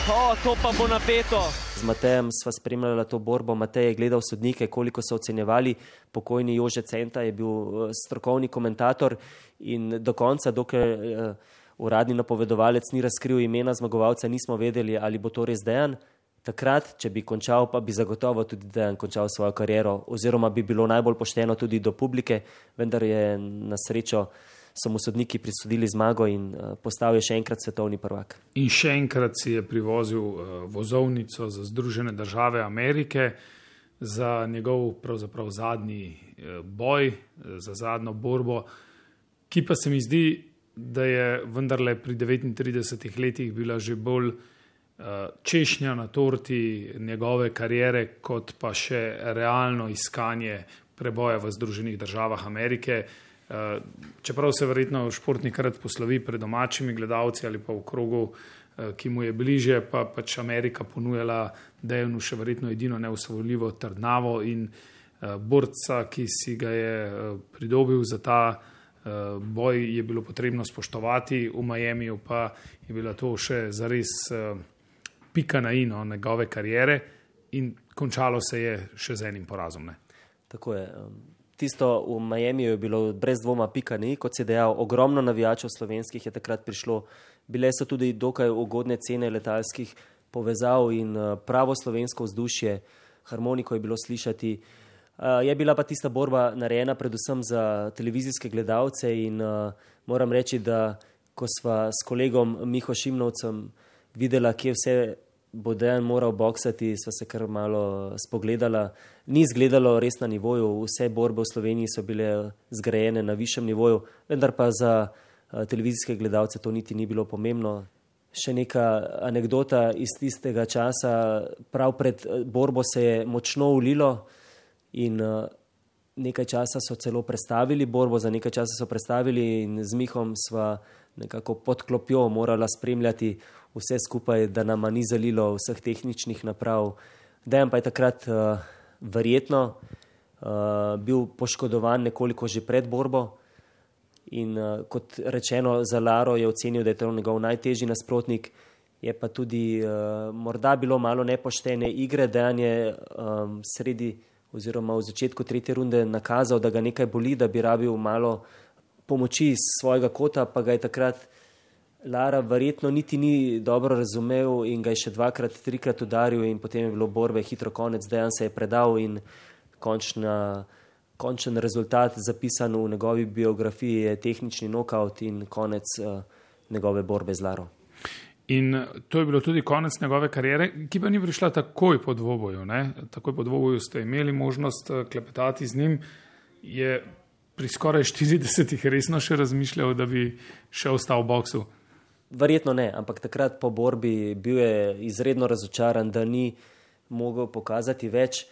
O, to pa bo napeto. Z Matejem sva spremljala to borbo. Matej je gledal sodnike, koliko so ocenjevali. Pokojni Jože Centa je bil eh, strokovni komentator in do konca, dokler eh, uradni napovedovalec ni razkril imena zmagovalca, nismo vedeli, ali bo to res dejan. Takrat, če bi končal, pa bi zagotovo tudi dejan končal svojo kariero, oziroma bi bilo najbolj pošteno tudi do publike, vendar je na srečo so mu sodniki prisodili zmago in uh, postal je še enkrat svetovni prvak. In še enkrat si je privozil uh, vozovnico za Združene države Amerike za njegov zadnji uh, boj, za zadnjo borbo, ki pa se mi zdi, da je vendarle pri 39 letih bila že bolj češnja na torti njegove kariere, kot pa še realno iskanje preboja v Združenih državah Amerike. Eh, čeprav se verjetno športnik rad poslovi pred domačimi gledalci ali pa v krogu, eh, ki mu je bliže, pa pač Amerika ponujala Dejanu še verjetno edino neusvojljivo trdnavo in borca, ki si ga je pridobil za ta boj, je bilo potrebno spoštovati, v Miamiju pa je bila to še zares pika na ino njegove karijere in končalo se je še z enim porazom. Ne? Tako je. Tisto v Miami je bilo brez dvoma pika ni, kot si dejal, ogromno navijačev slovenskih je takrat prišlo. Bile so tudi dokaj ugodne cene letalskih povezav in eh, pravo slovensko vzdušje, harmoniko je bilo slišati. Eh, je bila pa tista borba narejena predvsem za televizijske gledalce in eh, moram reči, da ko sva s kolegom Miho Šimnovcem videla, kje vse bo dejan moral boksati, sva se kar malo spogledala. Ni izgledalo res na nivoju, vse borbe v Sloveniji so bile zgrajene na višjem nivoju, vendar pa za eh, televizijske gledalce to niti ni bilo pomembno. Še neka anekdota iz tistega časa, prav pred borbo se je močno ulilo in eh, nekaj časa so celo predstavili borbo, za nekaj časa so predstavili in z Mihom sva nekako pod klopjo morala spremljati vse skupaj, da nam ni zalilo vseh tehničnih naprav. Dejan pa je takrat uh, verjetno uh, bil poškodovan nekoliko že pred borbo in uh, kot rečeno za Laro je ocenil, da je to njegov najtežji nasprotnik. Je pa tudi uh, morda bilo malo nepoštene igre, da je um, sredi oziroma v začetku tretje runde nakazal, da ga nekaj boli, da bi rabil malo pomoči iz svojega kota, pa ga je takrat Lara verjetno niti ni dobro razumel in ga je še dvakrat, trikrat udaril in potem je bilo borbe hitro konec, dejan se je predal in končna, končen rezultat zapisan v njegovi biografiji je tehnični nokaut in konec uh, njegove borbe z Laro. In to je bilo tudi konec njegove kariere, ki pa ni prišla takoj po dvoboju. Ne? Takoj po dvoboju ste imeli možnost eh, klepetati z njim. Je pri skoraj 40-ih resno še razmišljal, da bi še ostal v boksu. Verjetno ne, ampak takrat po borbi bil je izredno razočaran, da ni mogel pokazati več.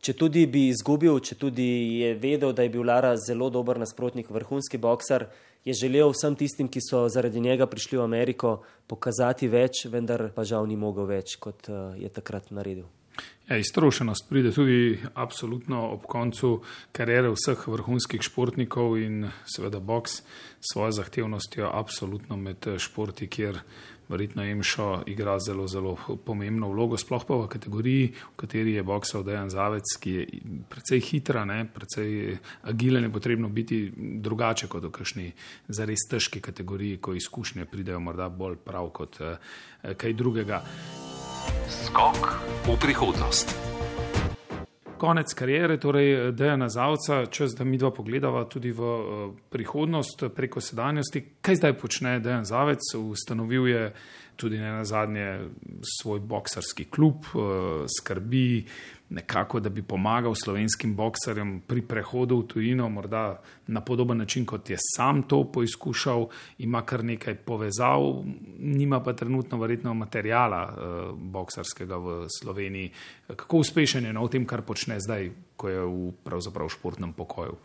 Če tudi bi izgubil, če tudi je vedel, da je bil Lara zelo dober nasprotnik, vrhunski boksar, je želel vsem tistim, ki so zaradi njega prišli v Ameriko, pokazati več, vendar pa žal ni mogel več, kot eh, je takrat naredil. Ja, iztrošenost pride tudi absolutno ob koncu karijere vseh vrhunskih športnikov in seveda boks s svojo zahtevnostjo absolutno med športi, kjer verjetno Emšo igra zelo, zelo pomembno vlogo, sploh pa v kategoriji, v kateri je boksal Dejan Zavec, ki je precej hitra, ne, precej agilen, je potrebno biti drugače kot v kakšni zares težki kategoriji, ko izkušnje pridejo morda bolj prav kot eh, kaj drugega. Skok v prihodnost. Konec karijere, torej Dejana Zavca, čas, da mi dva pogledava tudi v uh, prihodnost preko sedanjosti. Kaj zdaj počne Dejan Zavec? Ustanovil je tudi ne na zadnje svoj boksarski klub, uh, skrbi nekako, da bi pomagal slovenskim boksarjem pri prehodu v tujino, morda na podoben način, kot je sam to poizkušal, ima kar nekaj povezav, nima pa trenutno verjetno materijala uh, boksarskega v Sloveniji. Kako uspešen je na tem, kar počne zdaj, ko je v pravzaprav športnem pokoju?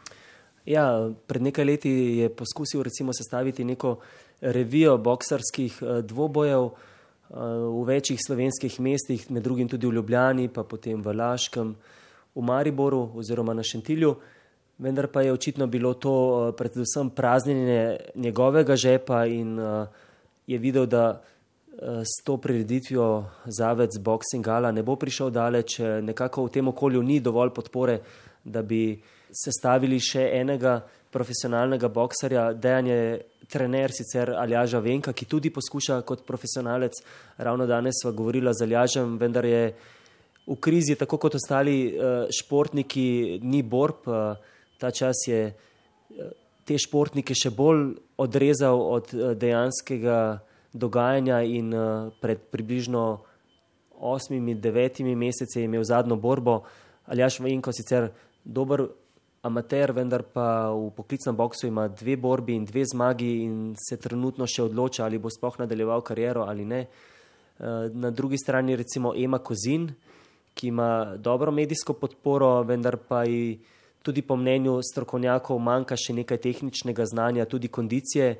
Ja, pred nekaj leti je poskusil sestaviti neko revijo boksarskih uh, dvobojev v večjih slovenskih mestih, med drugim tudi v Ljubljani, pa potem v Laškem, v Mariboru oziroma na Šentilju. Vendar pa je očitno bilo to eh, predvsem praznjenje njegovega žepa in eh, je videl, da eh, s to prireditvijo Zavec Boxing Gala ne bo prišel daleč, nekako v tem okolju ni dovolj podpore da bi sestavili še enega profesionalnega boksarja. Dejan je trener sicer Aljaža Venka, ki tudi poskuša kot profesionalec. Ravno danes sva govorila z Aljažem, vendar je v krizi, tako kot ostali uh, športniki, ni borb. Uh, ta čas je uh, te športnike še bolj odrezal od dejanskega dogajanja in pred približno osmimi, devetimi meseci je imel zadnjo borbo. Aljaš Vajenko sicer dober amater, vendar pa v poklicnem boksu ima dve borbi in dve zmagi in se trenutno še odloča, ali bo sploh nadaljeval kariero ali ne. Na drugi strani recimo Ema Kozin, ki ima dobro medijsko podporo, vendar pa ji tudi po mnenju strokovnjakov manjka še nekaj tehničnega znanja, tudi kondicije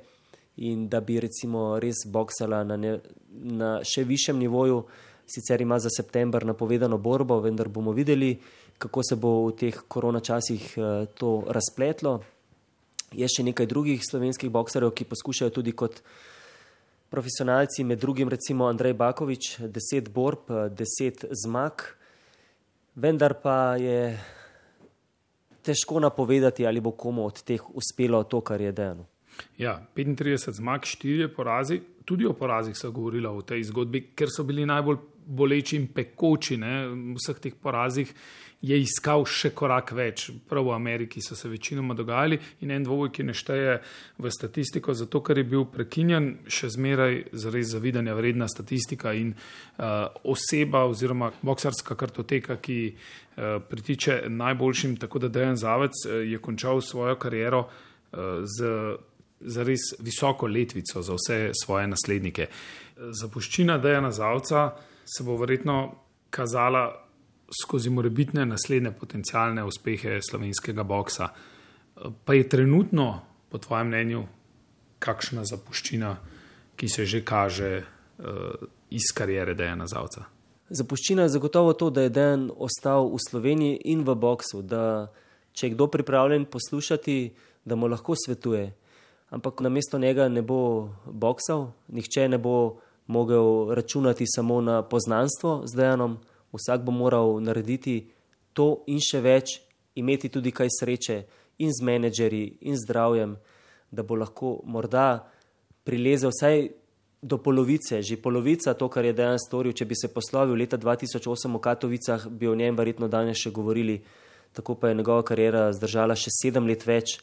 in da bi recimo res boksala na, ne, na še višjem nivoju. Sicer ima za september napovedano borbo, vendar bomo videli, kako se bo v teh korona časih eh, to razpletlo. Je še nekaj drugih slovenskih bokserjev, ki poskušajo tudi kot profesionalci, med drugim recimo Andrej Bakovič, deset borb, eh, deset zmag vendar pa je težko napovedati, ali bo komu od teh uspelo to, kar je dejano. Ja, 35 zmag, 4 porazi. Tudi o porazih so govorila v tej zgodbi, ker so bili najbolj boleči in pekoči ne, v vseh teh porazih je iskal še korak več. Prav v Ameriki so se večinoma dogajali in en dvoboj, ki ne šteje v statistiko, zato ker je bil prekinjen, še zmeraj zares zavidanja vredna statistika in uh, oseba oziroma boksarska kartoteka, ki uh, pritiče najboljšim, tako da Dejan Zavec uh, je končal svojo kariero uh, z zares visoko letvico za vse svoje naslednike. Zapuščina Dejana Zavca se bo verjetno kazala skozi morebitne naslednje potencijalne uspehe slovenskega boksa. Pa je trenutno, po tvojem mnenju, kakšna zapuščina, ki se že kaže uh, iz karijere Dejana Zavca? Zapuščina je zagotovo to, da je Dejan ostal v Sloveniji in v boksu, da če je kdo pripravljen poslušati, da mu lahko svetuje. Ampak na mesto njega ne bo boksal, nihče ne bo mogel računati samo na poznanstvo z Dejanom vsak bo moral narediti to in še več, imeti tudi kaj sreče in z menedžerji in zdravjem, da bo lahko morda prilezel vsaj do polovice, že polovica to, kar je dejansko storil. Če bi se poslovil leta 2008 v Katovicah, bi o njem verjetno danes še govorili, tako pa je njegova karijera zdržala še sedem let več.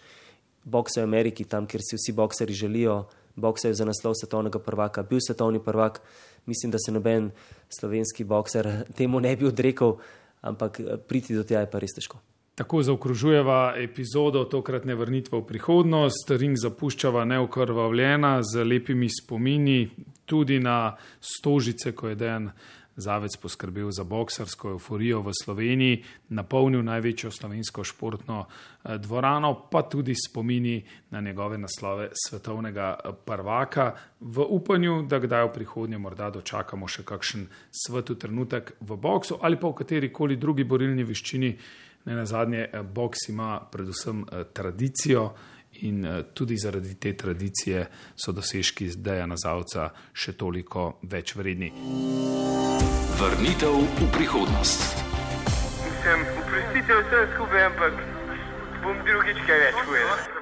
Bokse v Ameriki, tam, kjer si vsi bokseri želijo, bokse za naslov svetovnega prvaka, bil svetovni prvak mislim, da se noben slovenski bokser temu ne bi odrekel, ampak eh, priti do tega je pa res težko. Tako zaokrožujeva epizodo tokratne vrnitve v prihodnost, ring zapuščava neokrvavljena z lepimi spomini tudi na stožice, ko je dejan Zavec poskrbel za boksarsko euforijo v Sloveniji, napolnil največjo slovensko športno eh, dvorano, pa tudi spomini na njegove naslove svetovnega eh, prvaka, v upanju, da kdaj v prihodnje morda dočakamo še kakšen svetu trenutek v boksu ali pa v kateri koli drugi borilni veščini. Ne na zadnje, eh, boks ima predvsem tradicijo in tudi zaradi te tradicije so dosežki zdaj na zavca še toliko več vredni. Vrnitev v prihodnost. Sem uprostitev vse skupaj, ampak bom drugič kaj več povedal.